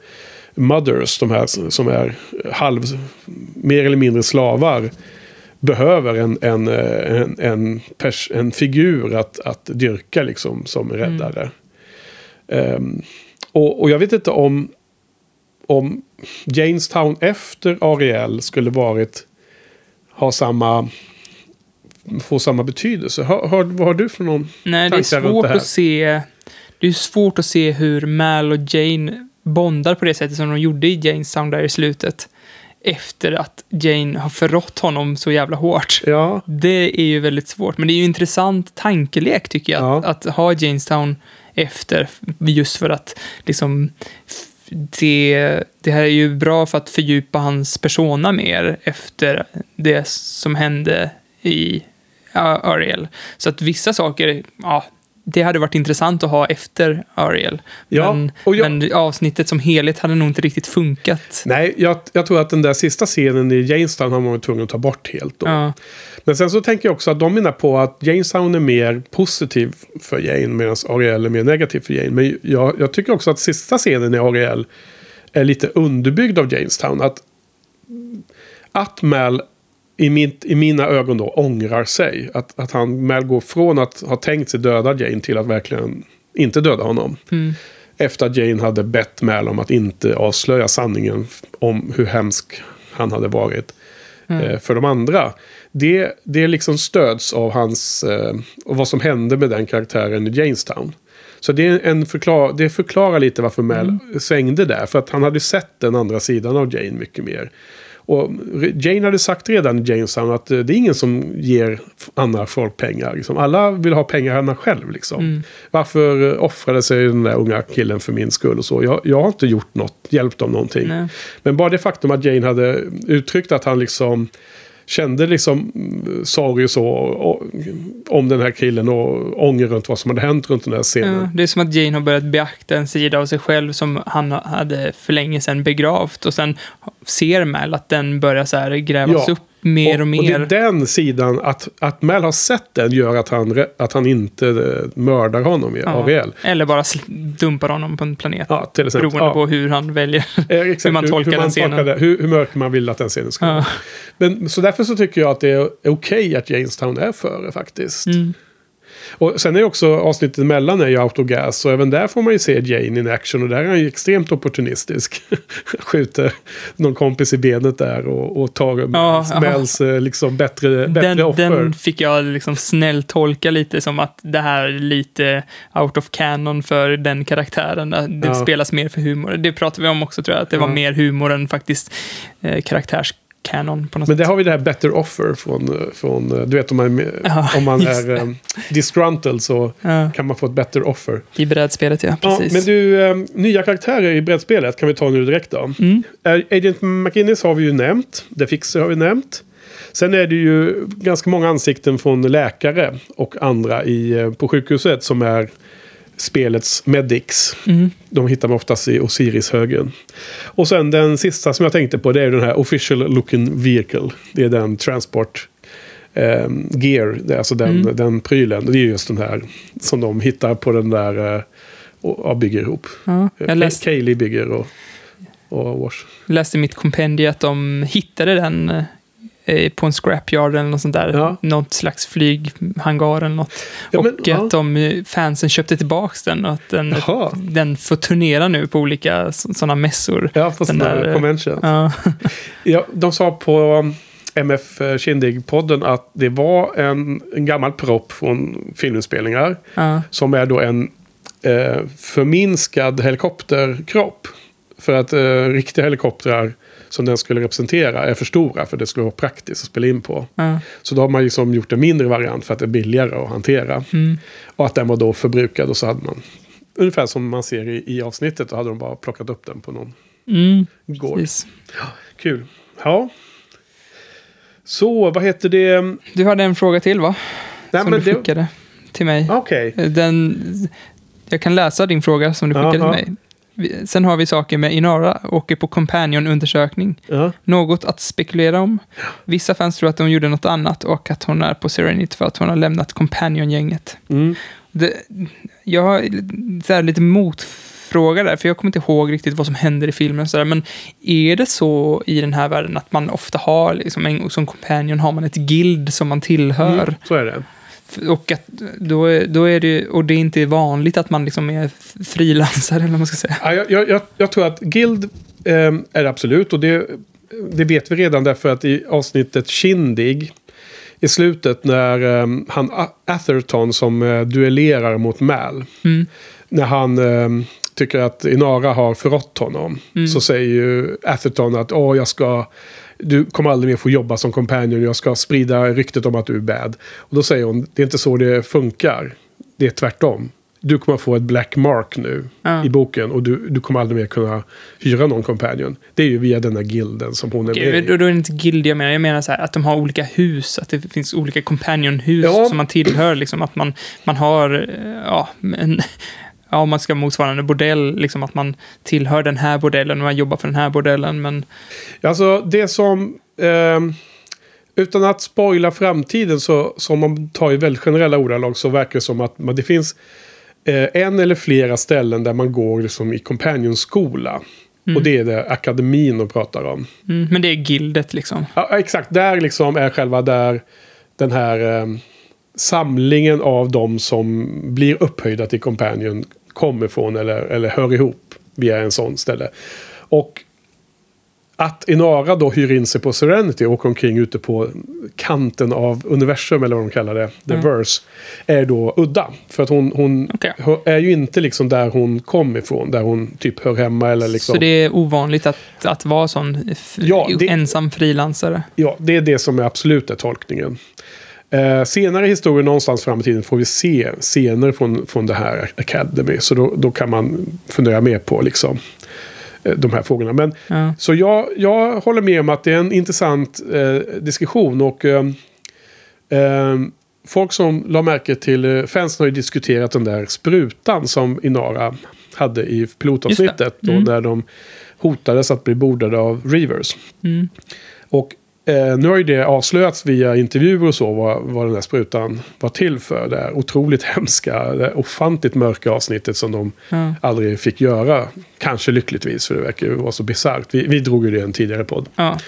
mothers, de här som är halv, mer eller mindre slavar, behöver en, en, eh, en, en, pers, en figur att, att dyrka liksom som räddare. Ehm, och, och jag vet inte om, om Jamestown efter Ariel skulle varit ha samma få samma betydelse. Har, har, vad har du för någon Nej, det är svårt det att se... Det är svårt att se hur Mal och Jane bondar på det sättet som de gjorde i Janestown där i slutet. Efter att Jane har förrått honom så jävla hårt. Ja, Det är ju väldigt svårt, men det är ju en intressant tankelek tycker jag. Ja. Att, att ha Jamestown efter, just för att liksom det, det här är ju bra för att fördjupa hans persona mer efter det som hände i Ariel. Så att vissa saker, ja, det hade varit intressant att ha efter Ariel. Ja, men, jag- men avsnittet som helhet hade nog inte riktigt funkat. nej, jag, jag tror att den där sista scenen i Jamestown har man varit tvungen att ta bort helt. Då. Ja, Men sen så tänker jag också att de menar på att Jamestown är mer positiv för Jane medan Ariel är mer negativ för Jane. Men jag, jag tycker också att sista scenen i Ariel är lite underbyggd av Jamestown. Att, att Mal i, mitt, i mina ögon då ångrar sig. Att, att han Mal går från att ha tänkt sig döda Jane till att verkligen inte döda honom. Efter att Jane hade bett Mal om att inte avslöja sanningen om hur hemsk han hade varit eh, för de andra. Det, det liksom stöds av hans, eh, och vad som hände med den karaktären i Jamestown. Så det, är en förklar, det förklarar lite varför Mel svängde där. För att han hade sett den andra sidan av Jane mycket mer. Och Jane hade sagt redan i Jamestown att eh, det är ingen som ger andra folk pengar. Liksom. Alla vill ha pengarna själv. Liksom. Varför eh, offrade sig den där unga killen för min skull och så? Jag, jag har inte gjort något, hjälpt dem någonting. Nej. Men bara det faktum att Jane hade uttryckt att han liksom kände liksom sorg och så och, om den här killen och ånger runt vad som hade hänt runt den här scenen. Ja, det är som att Jane har börjat beakta en sida av sig själv som han hade för länge sedan begravt och sen ser Mal att den börjar så här grävas Ja. upp mer och, mer. Och det är den sidan, att, att Mel har sett den gör att han, att han inte eh, mördar honom i Ja. Ariel. Eller bara dumpar honom på en planet. Ja, till exempel. beroende ja. på hur han väljer. Exakt, hur man tolkar den man scenen. tolkar det, hur, hur mörk man vill att den scenen ska Ja. vara. Men, så därför så tycker jag att det är okej att Jamestown är före faktiskt. Mm. Och sen är också avsnittet emellan är ju Autogas. Så även där får man ju se Jane in action. Och där är han ju extremt opportunistisk. Skjuter någon kompis i benet där och, och tar Ja, Mels eh, liksom bättre, bättre Den, offer. den fick jag liksom snällt tolka lite som att det här är lite out of canon för den karaktären. Det Ja. spelas mer för humor. Det pratade vi om också tror jag, att det var Ja. mer humor än faktiskt eh, karaktärskanon på något Men sätt. där har vi det här better offer från, från eh, du vet om man, Ja, om man är eh, disgruntled så Ja, kan man få ett better offer. I brädspelet, ja. Ja, Precis. men du, eh, nya karaktärer i brädspelet kan vi ta nu direkt då. Mm. Agent McInnes har vi ju nämnt. The Fixer har vi nämnt. Sen är det ju ganska många ansikten från läkare och andra i, eh, på sjukhuset som är spelets medics. Mm. De hittar man oftast i Osiris-högen. Och sen den sista som jag tänkte på det är den här official looking vehicle. Det är den transport eh, gear, det är alltså den, Mm. den prylen. Det är just den här som de hittar på den där eh, och bygger ihop. Ja, Eh, jag läste, Kaylee bygger och, och Wash. läste i mitt kompendium att de hittade den eh, på en scrapyard eller något sånt där. Ja. Något slags flyghangar eller något. Ja, och men, ja. att de eh, fansen köpte tillbaka den och att den, Jaha. den får turnera nu på olika sådana mässor. Ja, på sådana där, här eh. Ja. Ja, de sa på um, MF Kindig-podden att det var en, en gammal propp från filminspelningar. Som är då en eh, förminskad helikopterkropp. För att eh, riktiga helikoptrar som den skulle representera är för stora för det skulle vara praktiskt att spela in på. Ja. Så då har man liksom gjort en mindre variant för att det är billigare att hantera. Mm. Och att den var då förbrukad och så hade man ungefär som man ser i, i avsnittet. Då hade de bara plockat upp den på någon Mm, gård. precis. Kul. Ja. Så, vad heter det? Du hade en fråga till va? Nej, som du det... skickade till mig. Okej. Den, jag kan läsa din fråga som du skickade Ja, ja. till mig. Sen har vi saker med Inara, åker på Companion-undersökning. Ja. Något att spekulera om. Vissa fans tror att de gjorde något annat och att hon är på Serenity för att hon har lämnat Companion-gänget. Mm. Det, jag har så här, lite motfråga där, för jag kommer inte ihåg riktigt vad som händer i filmen. Så där, men är det så i den här världen att man ofta har, liksom, en, som companion har man ett guild som man tillhör? Mm. Så är det. Och att då, är- då är det, och det är inte vanligt att man liksom är frilansare, eller vad man ska säga. Ja, jag, jag, jag, tror att Guild eh, är absolut. Och det, det vet vi redan därför att i avsnittet Kindig. I slutet när eh, han Atherton som eh, duellerar mot Mal. Mm. När han eh, tycker att Inara har förrått honom. Mm. Så säger ju Atherton att Åh, jag ska... Du kommer aldrig mer få jobba som companion. Jag ska sprida ryktet om att du är bad. Och då säger hon, det är inte så det funkar. Det är tvärtom. Du kommer få ett black mark nu Ja. i boken. Och du, du kommer aldrig mer kunna hyra någon companion. Det är ju via den här gilden som hon är med i. då, då är det inte guild jag menar. Jag menar så här, att de har olika hus, att det finns olika companion-hus Ja. som man tillhör. Liksom, att man, man har, eh, ja, en, ja, om man ska motsvara en bordell, liksom att man tillhör den här bordellen och man jobbar för den här bordellen. Men Alltså det som... ehm, utan att spoila framtiden så, så om man tar i väldigt generella ordalag så verkar det som att man, det finns eh, en eller flera ställen där man går liksom i companionskola. Och det är det akademin de pratar om. Mm, men det är gildet liksom. Ja, exakt, där liksom är själva där den här eh, samlingen av de som blir upphöjda till companion kommer från eller, eller hör ihop via en sån ställe. Och att Inara då hyr in sig på Serenity och åker omkring ute på kanten av universum eller vad de kallar det, the verse, är då udda. För att hon, hon hör- är ju inte liksom där hon kom ifrån, där hon typ hör hemma eller liksom. Så det är ovanligt att, att vara sån Ja, det- ensam frilansare. Ja, det är det som är absolut är tolkningen. Eh, senare i historien, någonstans fram i tiden, får vi se scener från, från det här Academy. Så då, då kan man fundera mer på liksom, eh, de här frågorna. Men, Ja. Så jag, jag håller med om att det är en intressant eh, diskussion. Och eh, eh, folk som la märke till, eh, fansen har ju diskuterat den där sprutan som Inara hade i pilotavsnittet. Då, Mm. där de hotades att bli bordade av Reavers. Mm. Och eh, nu har ju det avslöjats via intervjuer och så vad, vad den där sprutan var till för. Det här otroligt hemska, det ofantligt mörka avsnittet som de Ja. aldrig fick göra. Kanske lyckligtvis, för det verkar ju vara så bisarrt. Vi, vi drog ju det i en tidigare podd. Ja.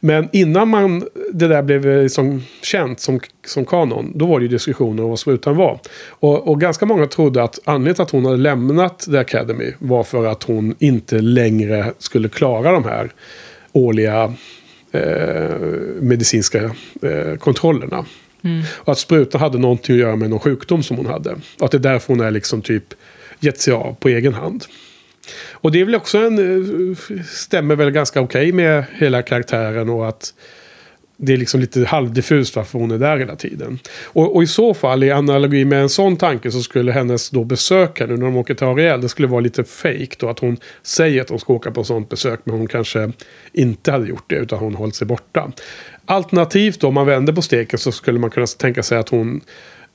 Men innan man, det där blev eh, som, känt som, som kanon, då var det ju diskussioner om vad sprutan var. Och, och ganska många trodde att anledningen till att hon hade lämnat The Academy var för att hon inte längre skulle klara de här årliga medicinska eh, kontrollerna. Och att sprutan hade någonting att göra med någon sjukdom som hon hade. Och att det är därför hon är liksom typ gett sig av på egen hand. Och det är väl också en... eh, Stämmer väl ganska okej med hela karaktären och att det är liksom lite halvdiffust varför hon är där hela tiden. Och, och i så fall, i analogi med en sån tanke, så skulle hennes då besök här nu när de åker till Ariel, det skulle vara lite fake då. Att hon säger att hon ska åka på sånt besök, men hon kanske inte hade gjort det, utan hon hållit sig borta. Alternativt då, om man vänder på steken så skulle man kunna tänka sig att hon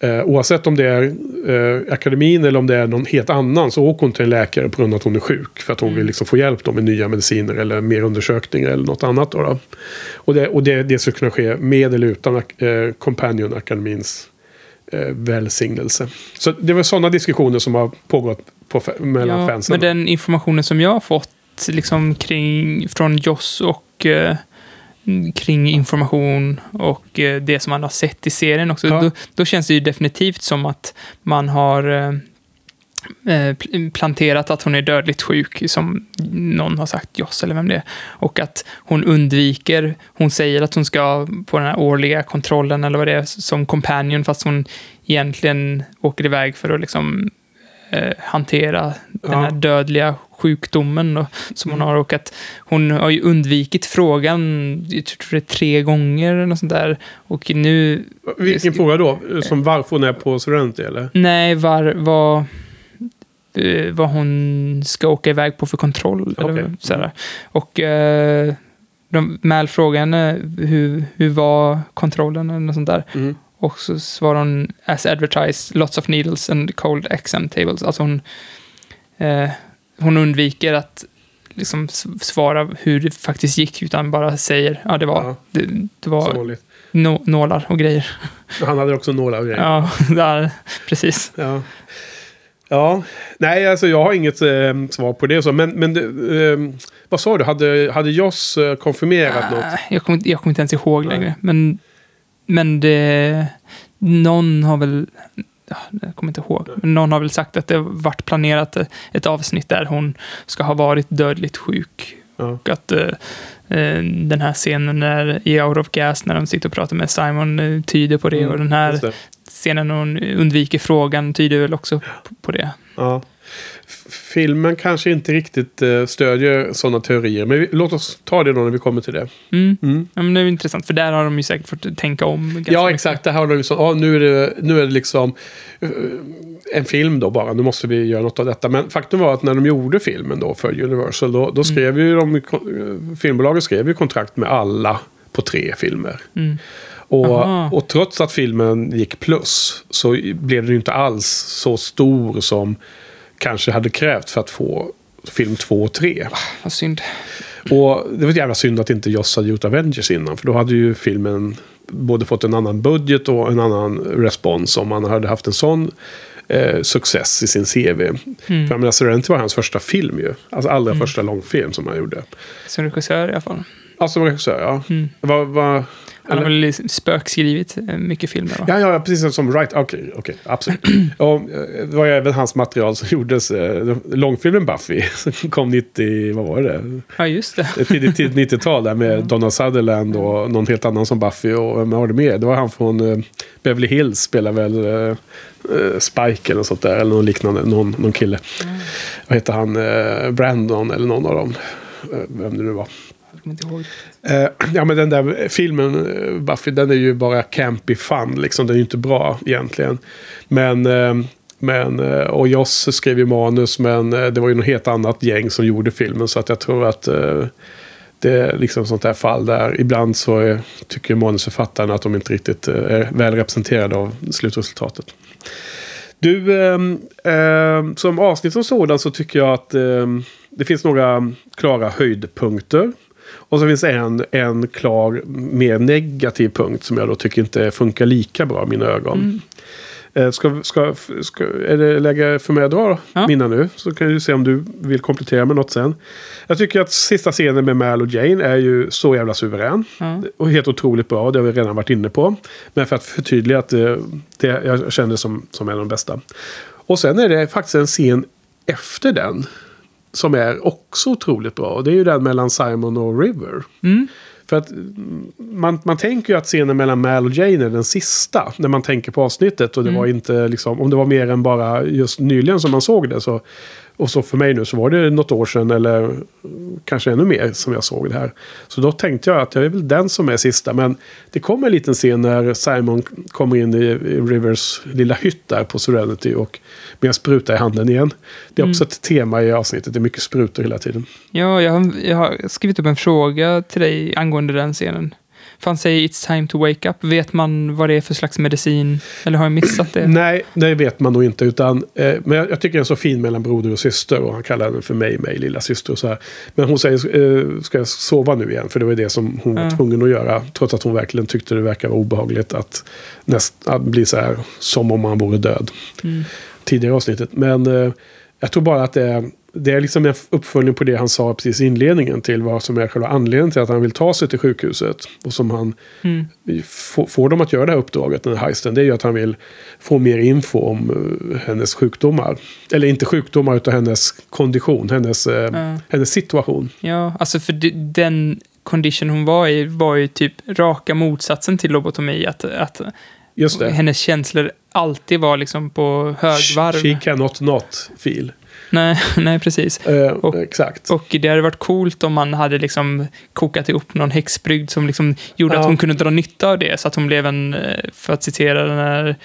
Eh, oavsett om det är eh, akademin eller om det är någon helt annan så åker hon till en läkare på grund av att hon är sjuk. För att hon vill liksom få hjälp då med nya mediciner eller mer undersökningar eller något annat. Då då. Och, det, och det, det skulle kunna ske med eller utan eh, Companion-akademins eh, välsignelse. Så det var sådana diskussioner som har pågått på, mellan Ja, fansen. men den informationen som jag har fått liksom kring, från Joss och eh, kring information och eh, det som man har sett i serien också, Ja. då, då känns det ju definitivt som att man har eh, eh, pl- planterat att hon är dödligt sjuk, som någon har sagt, Joss eller vem det är. Och att hon undviker, hon säger att hon ska på den här årliga kontrollen eller vad det är, som companion, fast hon egentligen åker iväg för att liksom eh, hantera den Ja. här dödliga sjukdomen då, som hon har. Och att hon har ju undvikit frågan, jag tror det är tre gånger eller något sånt där. Och nu, Vilken fråga då? Som varför hon är på Serenity eller? nej, var, vad, eh, vad hon ska åka iväg på för kontroll. Okej. Eller sådär. Och eh, de, Mal frågar henne hur, hur var kontrollen eller något sånt där. Mm. Och så svarar hon as advertised, lots of needles and cold exam tables. Alltså hon, eh, hon undviker att liksom svara hur det faktiskt gick, utan bara säger ja det var, Ja. det, det var nå, nålar och grejer. Han hade också några grejer. Ja, där, precis. Ja. Ja, nej alltså jag har inget eh, svar på det. Så. Men, men eh, vad sa du? Hade, hade Joss eh, konfirmerat något? Äh, Jag kommer, inte- jag kommer inte ens ihåg längre. Men, men det... Någon har väl... ja, Jag kommer inte ihåg. Men någon har väl sagt att det varit planerat ett avsnitt där hon ska ha varit dödligt sjuk. Ja. Och att eh, eh, den här scenen där i Out of Gas när de sitter och pratar med Simon eh, tyder på det. Mm, och den här scenen när hon undviker frågan tyder väl också på, på det. Ja. Filmen kanske inte riktigt eh, stödjer sådana teorier. Men vi, låt oss ta det då när vi kommer till det. Mm. Mm. Ja, men det är intressant, för där har de ju säkert fått tänka om. Ja, mycket. exakt. Det här har de ju så, ja, nu, är det, nu är det liksom eh, en film då bara. Nu måste vi göra något av detta. Men faktum var att när de gjorde filmen då för Universal. Då, då skrev ju de, filmbolaget skrev ju kontrakt med alla på tre filmer. Mm. Och, och trots att filmen gick plus så blev den ju inte alls så stor som kanske hade krävt för att få film två och tre. Vad synd. Och det var ett jävla synd att inte Joss hade gjort Avengers innan. För då hade ju filmen både fått en annan budget och en annan respons om man hade haft en sån eh, success i sin CV. Mm. För jag menar, Serenity var hans första film ju. Alltså allra första långfilm som han gjorde. Som regissör i alla fall. Alltså som regissör, ja. Mm. Vad, vad, Han har väl spökskrivit eh, mycket filmer va? Ja, ja, precis som Wright. Okej, okej, absolut. och, eh, det var ju även hans material som gjordes. Eh, långfilmen Buffy som kom 90, vad var det? Ja, just det. Tidigt, tidigt 90-tal där med Donna Sutherland och någon helt annan som Buffy. Och vem var det med? Det var han från Beverly Hills, spelar väl eh, Spike eller något sånt där. Eller någon liknande, någon, någon kille. Vad heter han? Brandon eller någon av dem. Vem det nu var. Kommer inte ihåg. Eh, ja men den där filmen, eh, Buffy, den är ju bara campy fun. Liksom. Den är ju inte bra egentligen. Men, eh, men eh, och Joss skrev ju manus men eh, det var ju något helt annat gäng som gjorde filmen. Så att jag tror att eh, det är liksom sånt här fall där ibland så är, tycker manusförfattarna att de inte riktigt är väl representerade av slutresultatet. Du, eh, eh, som avsnitt som sådan så tycker jag att det finns några klara höjdpunkter. Och så finns det en, en klar mer negativ punkt som jag då tycker inte funkar lika bra i mina ögon. Eh, Ska, ska, ska, är det läge för mig dra Ja. mina nu? Så kan du se om du vill komplettera med något sen. Jag tycker att sista scenen med Mal och Jane är ju så jävla suverän. Ja. Och helt otroligt bra, det har vi redan varit inne på. Men för att förtydliga att det, det jag känner som, som en av de bästa. Och sen är det faktiskt en scen efter den. Som är också otroligt bra. Och det är ju den mellan Simon och River. Mm. För att mm, man, man tänker ju att scenen mellan Mal och Jane är den sista. När man tänker på avsnittet. Och det var inte liksom, om det var mer än bara just nyligen som man såg det. Så, och så för mig nu så var det något år sedan eller kanske ännu mer som jag såg det här. Så då tänkte jag att det är väl den som är sista. Men det kommer en liten scen när Simon kommer in i, Rivers lilla hytt där på Serenity. Och med en spruta i handen igen. Det är också ett tema i avsnittet. Det är mycket sprutor hela tiden. Ja, jag har, jag har skrivit upp en fråga till dig angående den scenen. Han säger It's time to wake up. Vet man vad det är för slags medicin? Eller har jag missat det? Nej, det vet man nog inte. Utan, eh, men jag, jag tycker den är så fin mellan broder och syster. Och han kallar henne för mig, mig, lilla syster. Och så här. Men hon säger, eh, ska jag sova nu igen? För det var det som hon var Ja. tvungen att göra. Trots att hon verkligen tyckte det verkar vara obehagligt att, näst, att bli så här som om man vore död. Tidigare i avsnittet. Men eh, jag tror bara att det är, det är liksom en uppföljning på det han sa precis i inledningen till vad som är själva anledningen till att han vill ta sig till sjukhuset. Och som han Mm. får, dem att göra det här uppdraget, den här heisten, det är ju att han vill få mer info om eh, hennes sjukdomar. Eller inte sjukdomar, utan hennes kondition, hennes, Ja. hennes situation. Ja, alltså för de- den condition hon var i var ju typ raka motsatsen till lobotomi. Att, att hennes känslor alltid var liksom på högvarv. She cannot not feel. Nej, nej, precis. Eh, Och- exakt. Och det hade varit coolt om man hade liksom kokat ihop någon häxbrygd som liksom gjorde att Ja. hon kunde dra nytta av det. Så att hon blev en, eh, för att citera den här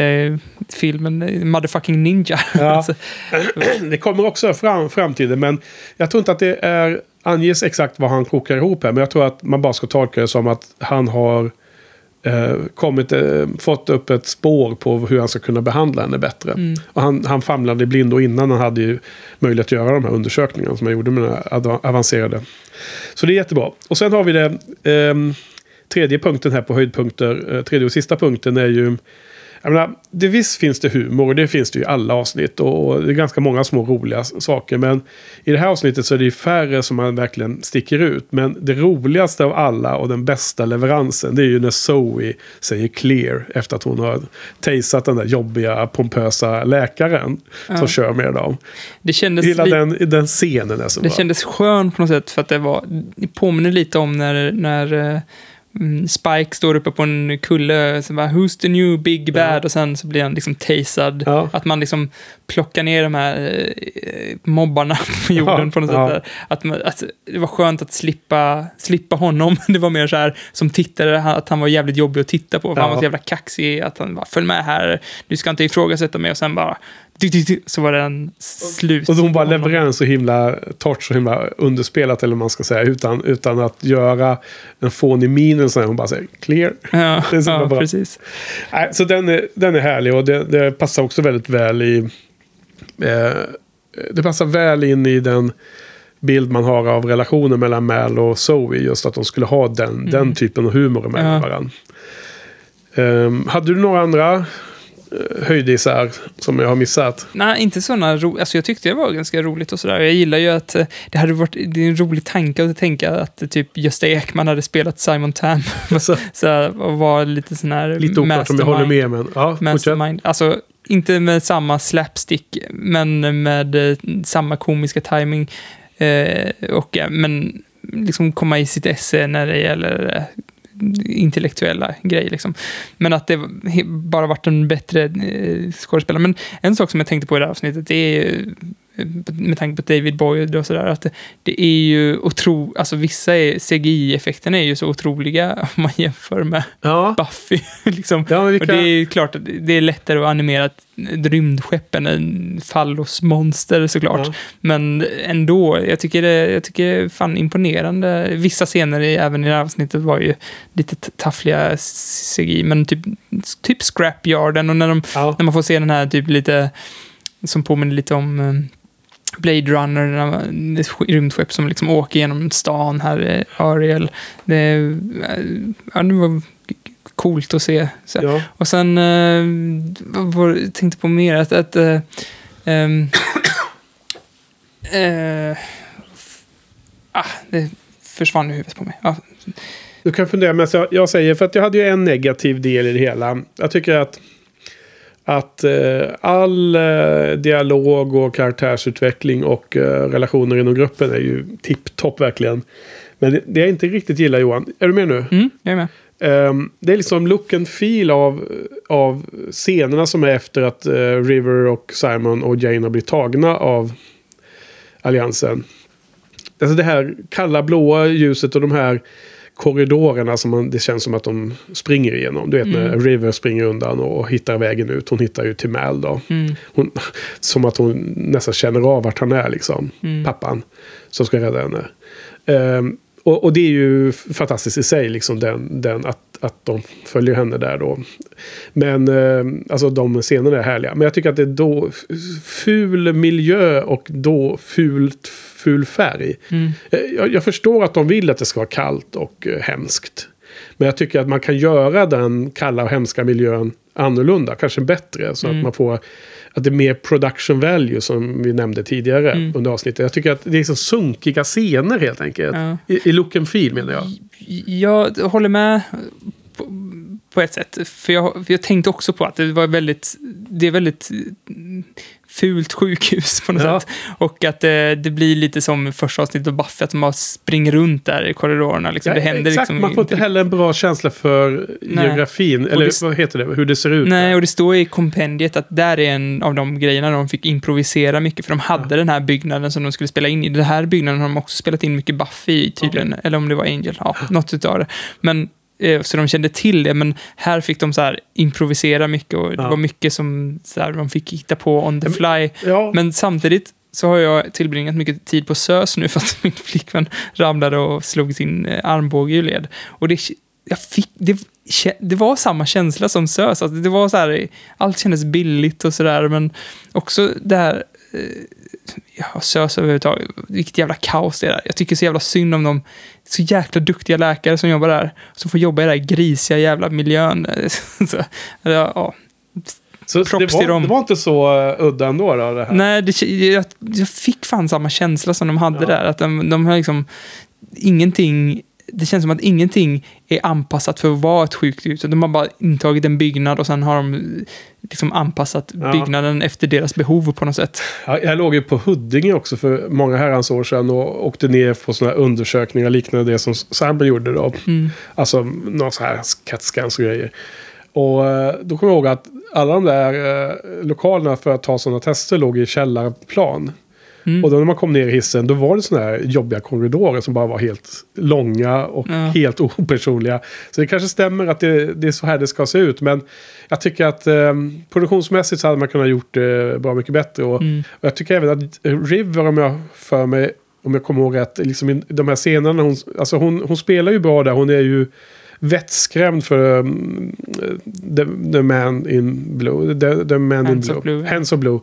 eh, filmen, Motherfucking Ninja. Ja. alltså, det kommer också fram framtiden, men jag tror inte att det är anges exakt vad han kokar ihop här. Men jag tror att man bara ska tolka det som att han har eh, kommit, eh, fått upp ett spår på hur han ska kunna behandla henne bättre. Och han, han famlade i blindo innan han hade ju möjlighet att göra de här undersökningarna som han gjorde med den här ad- avancerade. Så det är jättebra. Och sen har vi det ehm, tredje punkten här på höjdpunkter. Eh, tredje och sista punkten är ju jag menar, det visst finns det humor och det finns det i alla avsnitt. Och och det är ganska många små roliga saker. Men i det här avsnittet så är det färre som man verkligen sticker ut. Men det roligaste av alla och den bästa leveransen det är ju när Zoe säger clear efter att hon har tasat den där jobbiga, pompösa läkaren som kör med dem. det kändes Hela den, den scenen är så Det bra. kändes skönt på något sätt för att det var, det påminner lite om när, när eh, Spike står uppe på en kulle, så bara, who's the new big bad? Ja. Och sen så blir han liksom tasad. Ja. Att man liksom plockar ner de här eh, mobbarna på jorden Ja, på något sätt. Att, man, att det var skönt att slippa, slippa honom. Det var mer så här, som tittare, att han var jävligt jobbig att titta på. För. Han var så jävla kaxig, att han bara, följ med här, du ska inte ifrågasätta mig. Och sen bara, så var den slut. Och hon bara levererar en så himla torrt, så himla underspelat eller vad man ska säga. Utan, utan att göra en fånig min eller så här. Hon bara säger clear. Ja, Det är så ja bra. precis. Så den är, den är härlig och det, det passar också väldigt väl i... Eh, det passar väl in i den bild man har av relationen mellan Mal och Zoe. Just att de skulle ha den, den typen av humor Mm. Ja. varandra. Um, hade du några andra höjdisar som jag har missat? Nej, inte sådana ro- Alltså jag tyckte det var ganska roligt och sådär. Jag gillar ju att eh, det hade varit det är en rolig tanke att tänka att eh, typ Gösta Ekman hade spelat Simon Tam. Alltså, så och var lite sån här lite oklart om jag håller med, men ja, fortsätt. Mastermind. Alltså, inte med samma slapstick, men med eh, samma komiska timing. Eh, och, eh, men liksom komma i sitt esse när det gäller eh, intellektuella grejer. Liksom. Men att det bara varit en bättre eh, skådespelare. Men en sak som jag tänkte på i det här avsnittet, det är ju, med tanke på David Boyd och sådär, att det, det är ju otro, alltså vissa CGI-effekterna är ju så otroliga om man jämför med Ja, Buffy. liksom. ja vi Och det är ju klart att det är lättare att animera ett rymdskepp än en fallosmonster såklart. Ja. Men ändå, jag tycker det jag tycker det fan imponerande. Vissa scener i, även i det här avsnittet var ju lite taffliga CGI, men typ, typ Scrapyarden och när, de, ja. när man får se den här typ lite, som påminner lite om eh, Blade Runner, ett sk- rymdskepp som liksom åker genom stan här, eh, Ariel. Det, eh, ja, det var coolt att se. Ja. Och sen, eh, tänkte på mer, att, att eh, ehm, eh, ah, det försvann i huvudet på mig. Ja, Du kan fundera, men jag, jag säger, för att jag hade ju en negativ del i det hela. Jag tycker att, att eh, all eh, dialog och karaktärsutveckling och eh, relationer inom gruppen är ju tipptopp verkligen. Men det, det jag inte riktigt gillar Johan, är du med nu? mm, jag är med. Ehm, det är liksom look and feel av, av scenerna som är efter att eh, River och Simon och Jane har blivit tagna av alliansen. Alltså det här kalla blåa ljuset och de här korridorerna som man, det känns som att de springer igenom. Du vet när River springer undan och, och hittar vägen ut. Hon hittar ju till Mal då. Mm. Hon, som att hon nästan känner av vart han är liksom. Mm. Pappan som ska rädda henne. Ehm, och, och det är ju fantastiskt i sig, liksom den, den, att, att de följer henne där då. Men eh, alltså de scenerna är härliga. Men jag tycker att det är då ful miljö och då fult, ful färg. Eh, Jag, jag förstår att de vill att det ska vara kallt och eh, hemskt. Men jag tycker att man kan göra den kalla och hemska miljön annorlunda, kanske bättre. Så att man får att det är mer production value som vi nämnde tidigare under avsnittet. Jag tycker att det är så sunkiga scener helt enkelt. Ja. I, I look and feel menar jag. Jag håller med på, ett sätt. För jag, för jag tänkte också på att det var väldigt, det är väldigt mm, fult sjukhus på något Ja. sätt. Och att det, det blir lite som första avsnittet av Buffy, att man bara springer runt där i korridorerna. Liksom. det händer exakt, liksom man får inte heller en bra känsla för Nej. geografin. Eller det- vad heter det? Hur det ser ut. Nej, där. och det står i kompendiet att där är en av de grejerna de fick improvisera mycket, för de hade den här byggnaden som de skulle spela in i. Den här byggnaden har de också spelat in mycket Buffy i tydligen, eller om det var Angel, ja, något utav det. Men, eh, så de kände till det, men här fick de så här improvisera mycket och det Ja. var mycket som så här, de fick hitta på on the fly. Ja, Men samtidigt så har jag tillbringat mycket tid på SÖS nu för att min flickvän ramlade och slog sin eh, armbåge ur led. Och det, jag fick, det, det var samma känsla som SÖS. Alltså det var så här, allt kändes billigt och sådär, men också det här eh, ja, SÖS överhuvudtaget, vilket jävla kaos det är där. Jag tycker så jävla synd om de så jäkla duktiga läkare som jobbar där, som får jobba i den här grisiga jävla miljön. så, ja, ja. så det, till var, dem. det var inte så uh, udda ändå då, det här. Nej, det, jag, jag fick fan samma känsla som de hade Ja. där. Att de, de har liksom ingenting... Det känns som att ingenting är anpassat för att vara ett sjukhus. De har bara intagit en byggnad och sen har de liksom anpassat Ja. byggnaden efter deras behov på något sätt. Ja, jag låg ju på Huddinge också för många herrans år sedan och åkte ner på sådana här undersökningar liknande det som Simon gjorde då. Mm. Alltså några så här CAT-scans och grejer. Och eh, då kommer jag ihåg att alla de där eh, lokalerna för att ta sådana tester låg i källarplan. Mm. Och då när man kom ner i hissen då var det sådana här jobbiga korridorer som bara var helt långa och Ja. helt opersonliga. Så det kanske stämmer att det, det är så här det ska se ut. Men jag tycker att eh, produktionsmässigt så hade man kunnat gjort det bra mycket bättre. Och, Mm. och jag tycker även att River, om jag för mig, om jag kommer ihåg rätt, liksom i de här scenerna, hon, alltså hon, hon spelar ju bra där. Hon är ju vettskrämd för um, the, the Man in Blue. The, the man Hands in Blue. Blue. Hands of Blue.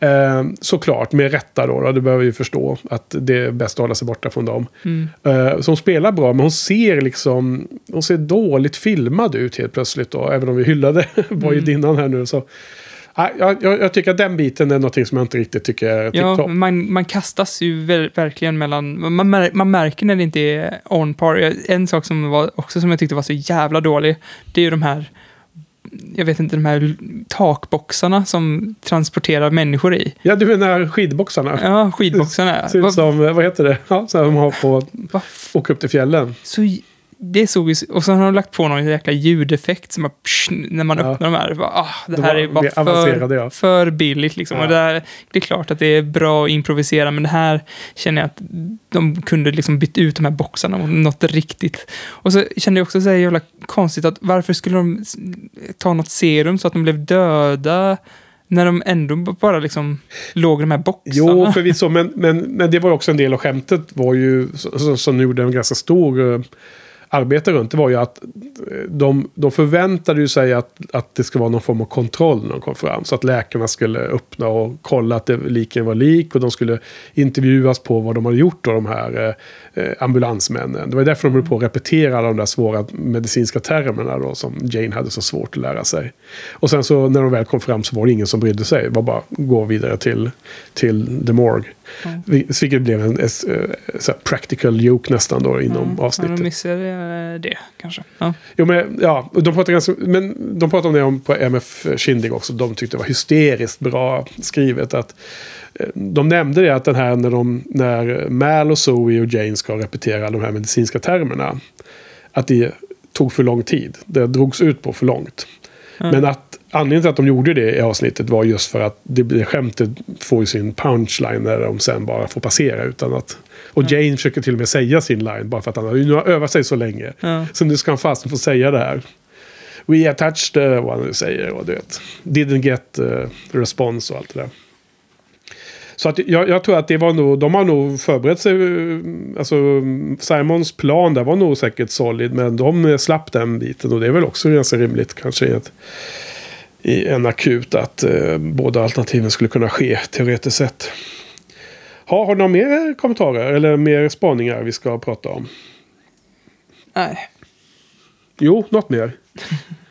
Eh, såklart, med rätta då, då. Det behöver vi förstå att det är bäst att hålla sig borta från dem. Mm. Eh, så hon spelar bra, men hon ser liksom... Hon ser dåligt filmad ut helt plötsligt då. Även om vi hyllade Boydinnan här nu. Så, jag, jag, jag tycker att den biten är någonting som jag inte riktigt tycker är Ja, man, man kastas ju ver- verkligen mellan... Man, mär, man märker när det inte är on par. En sak som var också som jag tyckte var så jävla dålig, det är ju de här jag vet inte, de här takboxarna som transporterar människor i. Ja, du menar skidboxarna? Ja, skidboxarna. Ser ut som, vad heter det? Ja, så här de har på åka upp till fjällen. så, det såg ju, och så har de lagt på någon jäkla ljudeffekt som bara, psh, när man Ja. öppnar de här. Bara, ah, det De här var är bara för, ja. för billigt. Liksom. Ja. Och det, här, det är klart att det är bra att improvisera, men det här känner jag att de kunde liksom bytt ut de här boxarna mot något riktigt. Och så kände jag också så här jävla konstigt att varför skulle de ta något serum så att de blev döda? När de ändå bara liksom låg i de här boxarna. Jo, förvisso, men, men, men det var också en del av skämtet var ju, som gjorde en ganska stor arbeta arbete runt, det var ju att eh, de, de förväntade ju sig att, att det skulle vara någon form av kontroll när de kom fram. Så att läkarna skulle öppna och kolla att det, liken var lik och de skulle intervjuas på vad de hade gjort av de här eh, eh, ambulansmännen. Det var därför de höll på att repetera alla de där svåra medicinska termerna då, som Jane hade så svårt att lära sig. Och sen så när de väl kom fram så var det ingen som brydde sig. Det var bara att gå vidare till, till The Morgue. Vi- Vilket blev en eh, så här practical joke nästan då inom Ja, avsnittet. de missade eh, det kanske. Ja. Jo, men, ja, de pratar ganska, men de pratar om det om på MF Kindig också. De tyckte det var hysteriskt bra skrivet. Att, eh, de nämnde det att den här när, de, när Mal och Zoe och Jane ska repetera de här medicinska termerna. Att det tog för lång tid. Det drogs ut på för långt. Men att anledningen till att de gjorde det i avsnittet var just för att det, det skämtet får ju sin punchline när de sen bara får passera utan att... Och Jane försöker till och med säga sin line bara för att han har, nu har övat sig så länge. Ja. Så nu ska han fast få säga det här. We attached, uh, vad han nu säger. Och du vet, didn't get uh, response och allt det där. Så att jag, jag tror att det var nog, de har nog förberett sig. eh, Alltså Simons plan där var nog säkert solid. Men de slapp den biten. Och det är väl också ganska rimligt kanske i, ett, i en akut att eh, båda alternativen skulle kunna ske teoretiskt sett. Ha, har du några mer kommentarer eller mer spaningar vi ska prata om? Nej, Jo, något mer.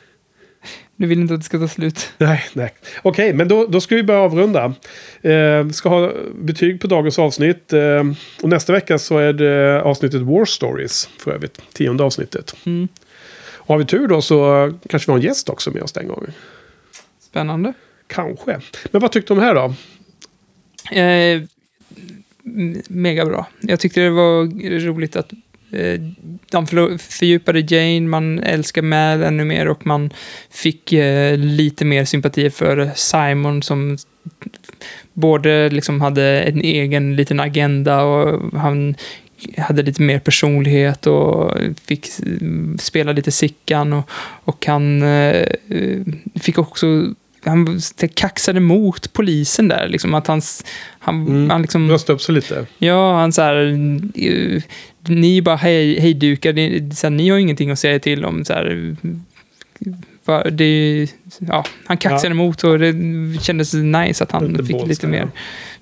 du vill inte att det ska ta slut. Nej, nej. Okej, men då, då ska vi börja avrunda. Eh, vi ska ha betyg på dagens avsnitt. Eh, och nästa vecka så är det avsnittet War Stories för övrigt. Tionde avsnittet. Mm. Och har vi tur då så kanske vi har en gäst också med oss den gången. Spännande. Kanske. Men vad tyckte du om här då? Eh, mega bra. Jag tyckte det var roligt att eh, de fördjupade Jane, man älskar Mal ännu mer och man fick eh, lite mer sympati för Simon som både liksom hade en egen liten agenda och han hade lite mer personlighet och fick mm, spela lite Sickan och, och han eh, fick också han kaxade mot polisen där, liksom att hans, han, Mm. han liksom... Rösta upp sig lite. Ja, han så här, eh, ni är bara hej, hejdukar, det- så här, ni har ingenting att säga till om. Så här, det, ja, han kaxade Ja. emot och det kändes nice att han Lite fick balls lite mer, ja.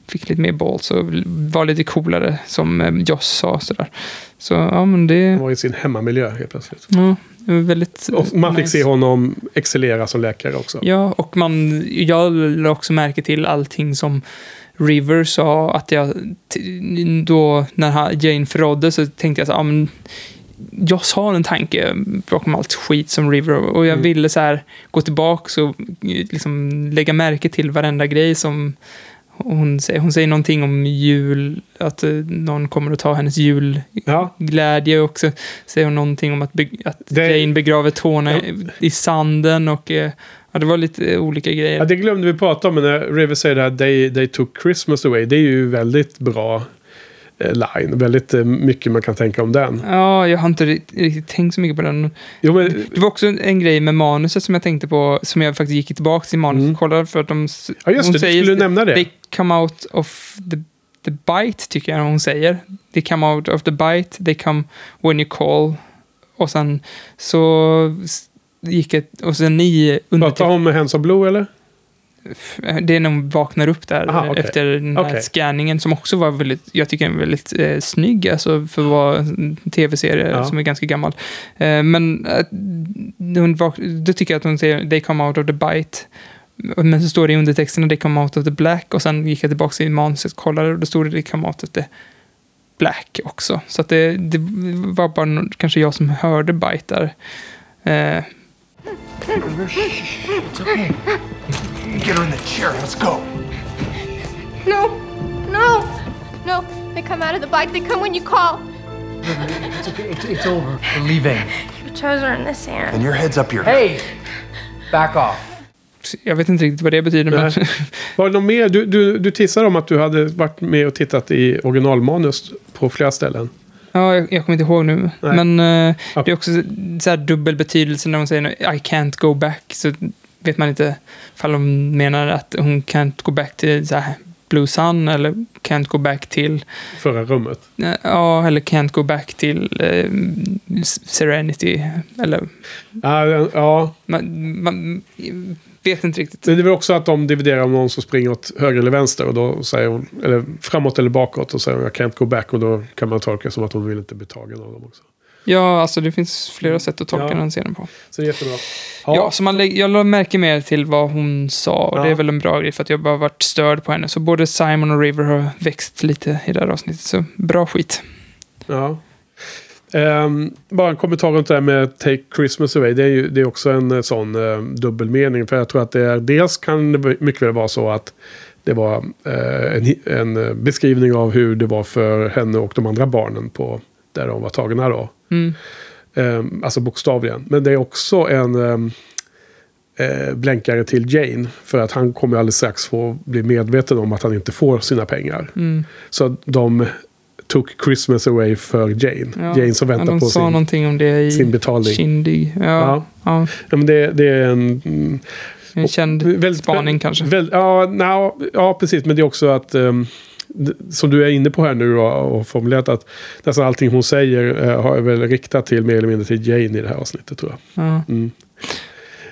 fick lite mer balls och var lite coolare, som eh, Joss sa. Så, där. så ja, men det, Han var i sin hemmamiljö helt plötsligt. ja, väldigt Och man fick nice. se honom excellera som läkare också. Ja, och man, jag lade också märke till allting som River sa att jag, då när Jane förrådde så tänkte jag så här, ja, men jag har en tanke bakom allt skit som River och jag Mm. ville så här gå tillbaka och liksom lägga märke till varenda grej som hon säger. Hon säger någonting om jul, att eh, någon kommer att ta hennes julglädje Ja, och så säger hon någonting om att, be, att Det- Jane begraver tårna Ja. i, sanden och eh, ja, det var lite olika grejer. ja, det glömde vi prata om. Men när River säger det här, they, they took Christmas away. Det är ju väldigt bra eh, line. Väldigt eh, mycket man kan tänka om den. Ja, jag har inte riktigt, tänkt så mycket på den. Jo, men, Det var också en grej med manuset som jag tänkte på, som jag faktiskt gick tillbaka till manuset Mm. och kollade för att de... ja, just det. Du säger- skulle nämna det. Come out of the, the bite, tycker jag hon säger. They come out of the bite, they come when you call. Och sen så gick ett... Och sen ni Pratar undertecknade... om Hands of Blue eller? Det är när hon vaknar upp där Aha, okej. efter den här Okej. scanningen som också var väldigt, jag tycker är väldigt eh, snygg, alltså för att vara en tv-serie Ja. som är ganska gammal. Eh, men eh, hon vak- då tycker jag att hon säger they come out of the bite. Men så står det i undertexterna they come out of the black och sen gick jag tillbaka till manuset och kollade och då stod det they come out of the black också. Så att det, det var bara kanske jag som hörde bite där. Eh, It's okay. Get her in the chair. Let's go. No, no, no. They come out of the bike. They come when you call. It's okay. It's, it's over. We're leaving. Your toes are in the sand. And your head's up your. Hey, back off. Jag vet inte riktigt vad det betyder, men. Var det något mer? Du, du, du tissade om att du hade varit med och tittat i originalmanus på flera ställen. Ja, jag, jag kommer inte ihåg nu. Nej. Men Ja. det är också så här dubbel betydelse när hon säger I can't go back. Så vet man inte ifall de menar att hon can't go back till så här, Blue Sun eller can't go back till, Förra rummet. ja, eller can't go back till eh, Serenity. Eller, Ja, ja. man, man vet inte riktigt. Men det är väl också att de dividerar om någon som springer åt höger eller vänster. Och då säger hon, eller framåt eller bakåt. Och säger hon, jag can't go back. Och då kan man tolka det som att hon vill inte bli tagen av dem också. Ja, alltså det finns flera sätt att tolka Ja. den scenen på. Så jättebra. Ja, så man, lä- jag la märke mer till vad hon sa och Ja. det är väl en bra grej för att jag bara varit störd på henne. Så både Simon och River har växt lite i det här avsnittet, så bra skit. Ja. Ehm, bara en kommentar runt det här med Take Christmas Away. Det är ju det är också en eh, sån uh, dubbelmening. För jag tror att det är, dels kan det mycket väl vara så att det var eh, en, en beskrivning av hur det var för henne och de andra barnen på där de var tagna då. Mm. Ehm, alltså bokstavligen. Men det är också en ehm, eh, blänkare till Jane. För att han kommer alldeles strax få bli medveten om att han inte får sina pengar. Mm. Så de took Christmas away för Jane. Ja. Jane som väntar ja, de på sa sin... någonting om det i sin betalning. Shindig. Ja, Ja. ja. Ja, men det, det är en... mm, En känd Väldigt- spaning kanske. Väl, ja, na, ja, precis. Men det är också att, d- som du är inne på här nu då, och formulerat att nästan allting hon säger eh, har jag väl riktat till mer eller mindre till Jane i det här avsnittet tror jag. Ja.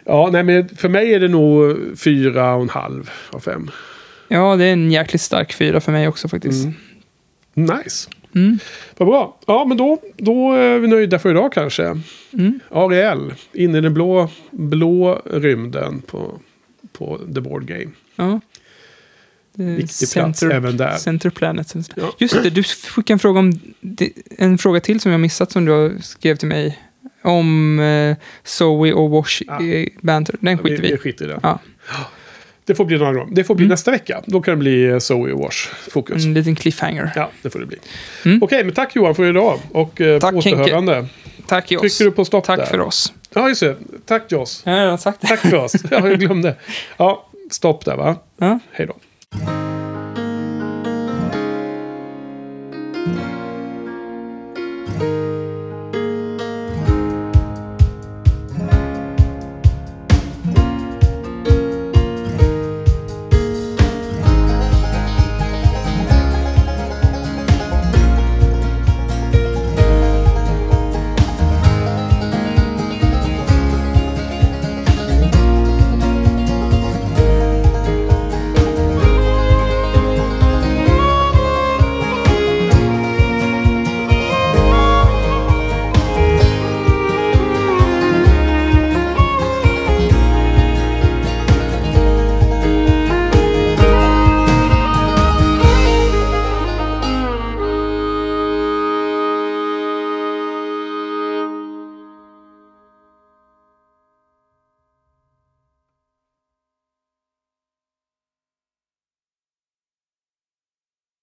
Ja, nej, men för mig är det nog fyra och en halv av fem. ja, det är en jäkligt stark fyra för mig också faktiskt. Nice. Mm. Vad bra. Ja, men då, då är vi nöjda för idag kanske. Mm. Ariel, inne i den blå, blå rymden på, på The Board Game. Ja. Det är Viktig plats även där. Center Planet. Ja. Just det, du fick en fråga om en fråga till som jag missat som du skrev till mig. Om eh, Zoe och Wash Ja. i Banter. Den skiter vi vi skiter i det. Ja. Det får bli gång. Det får bli Mm. nästa vecka. Då kan det bli eh, Zoe Wash fokus. En liten cliffhanger. Ja, det får det bli. Mm. Okej, men tack Johan för idag. Och eh, Tack, på återhörande. Tack Joss. Trycker du på stopp Tack där? för oss. Ja, just det. Tack Joss. Ja, jag har sagt det. Tack för oss. Ja, jag glömde. Ja, stopp där va? Ja. Hej då.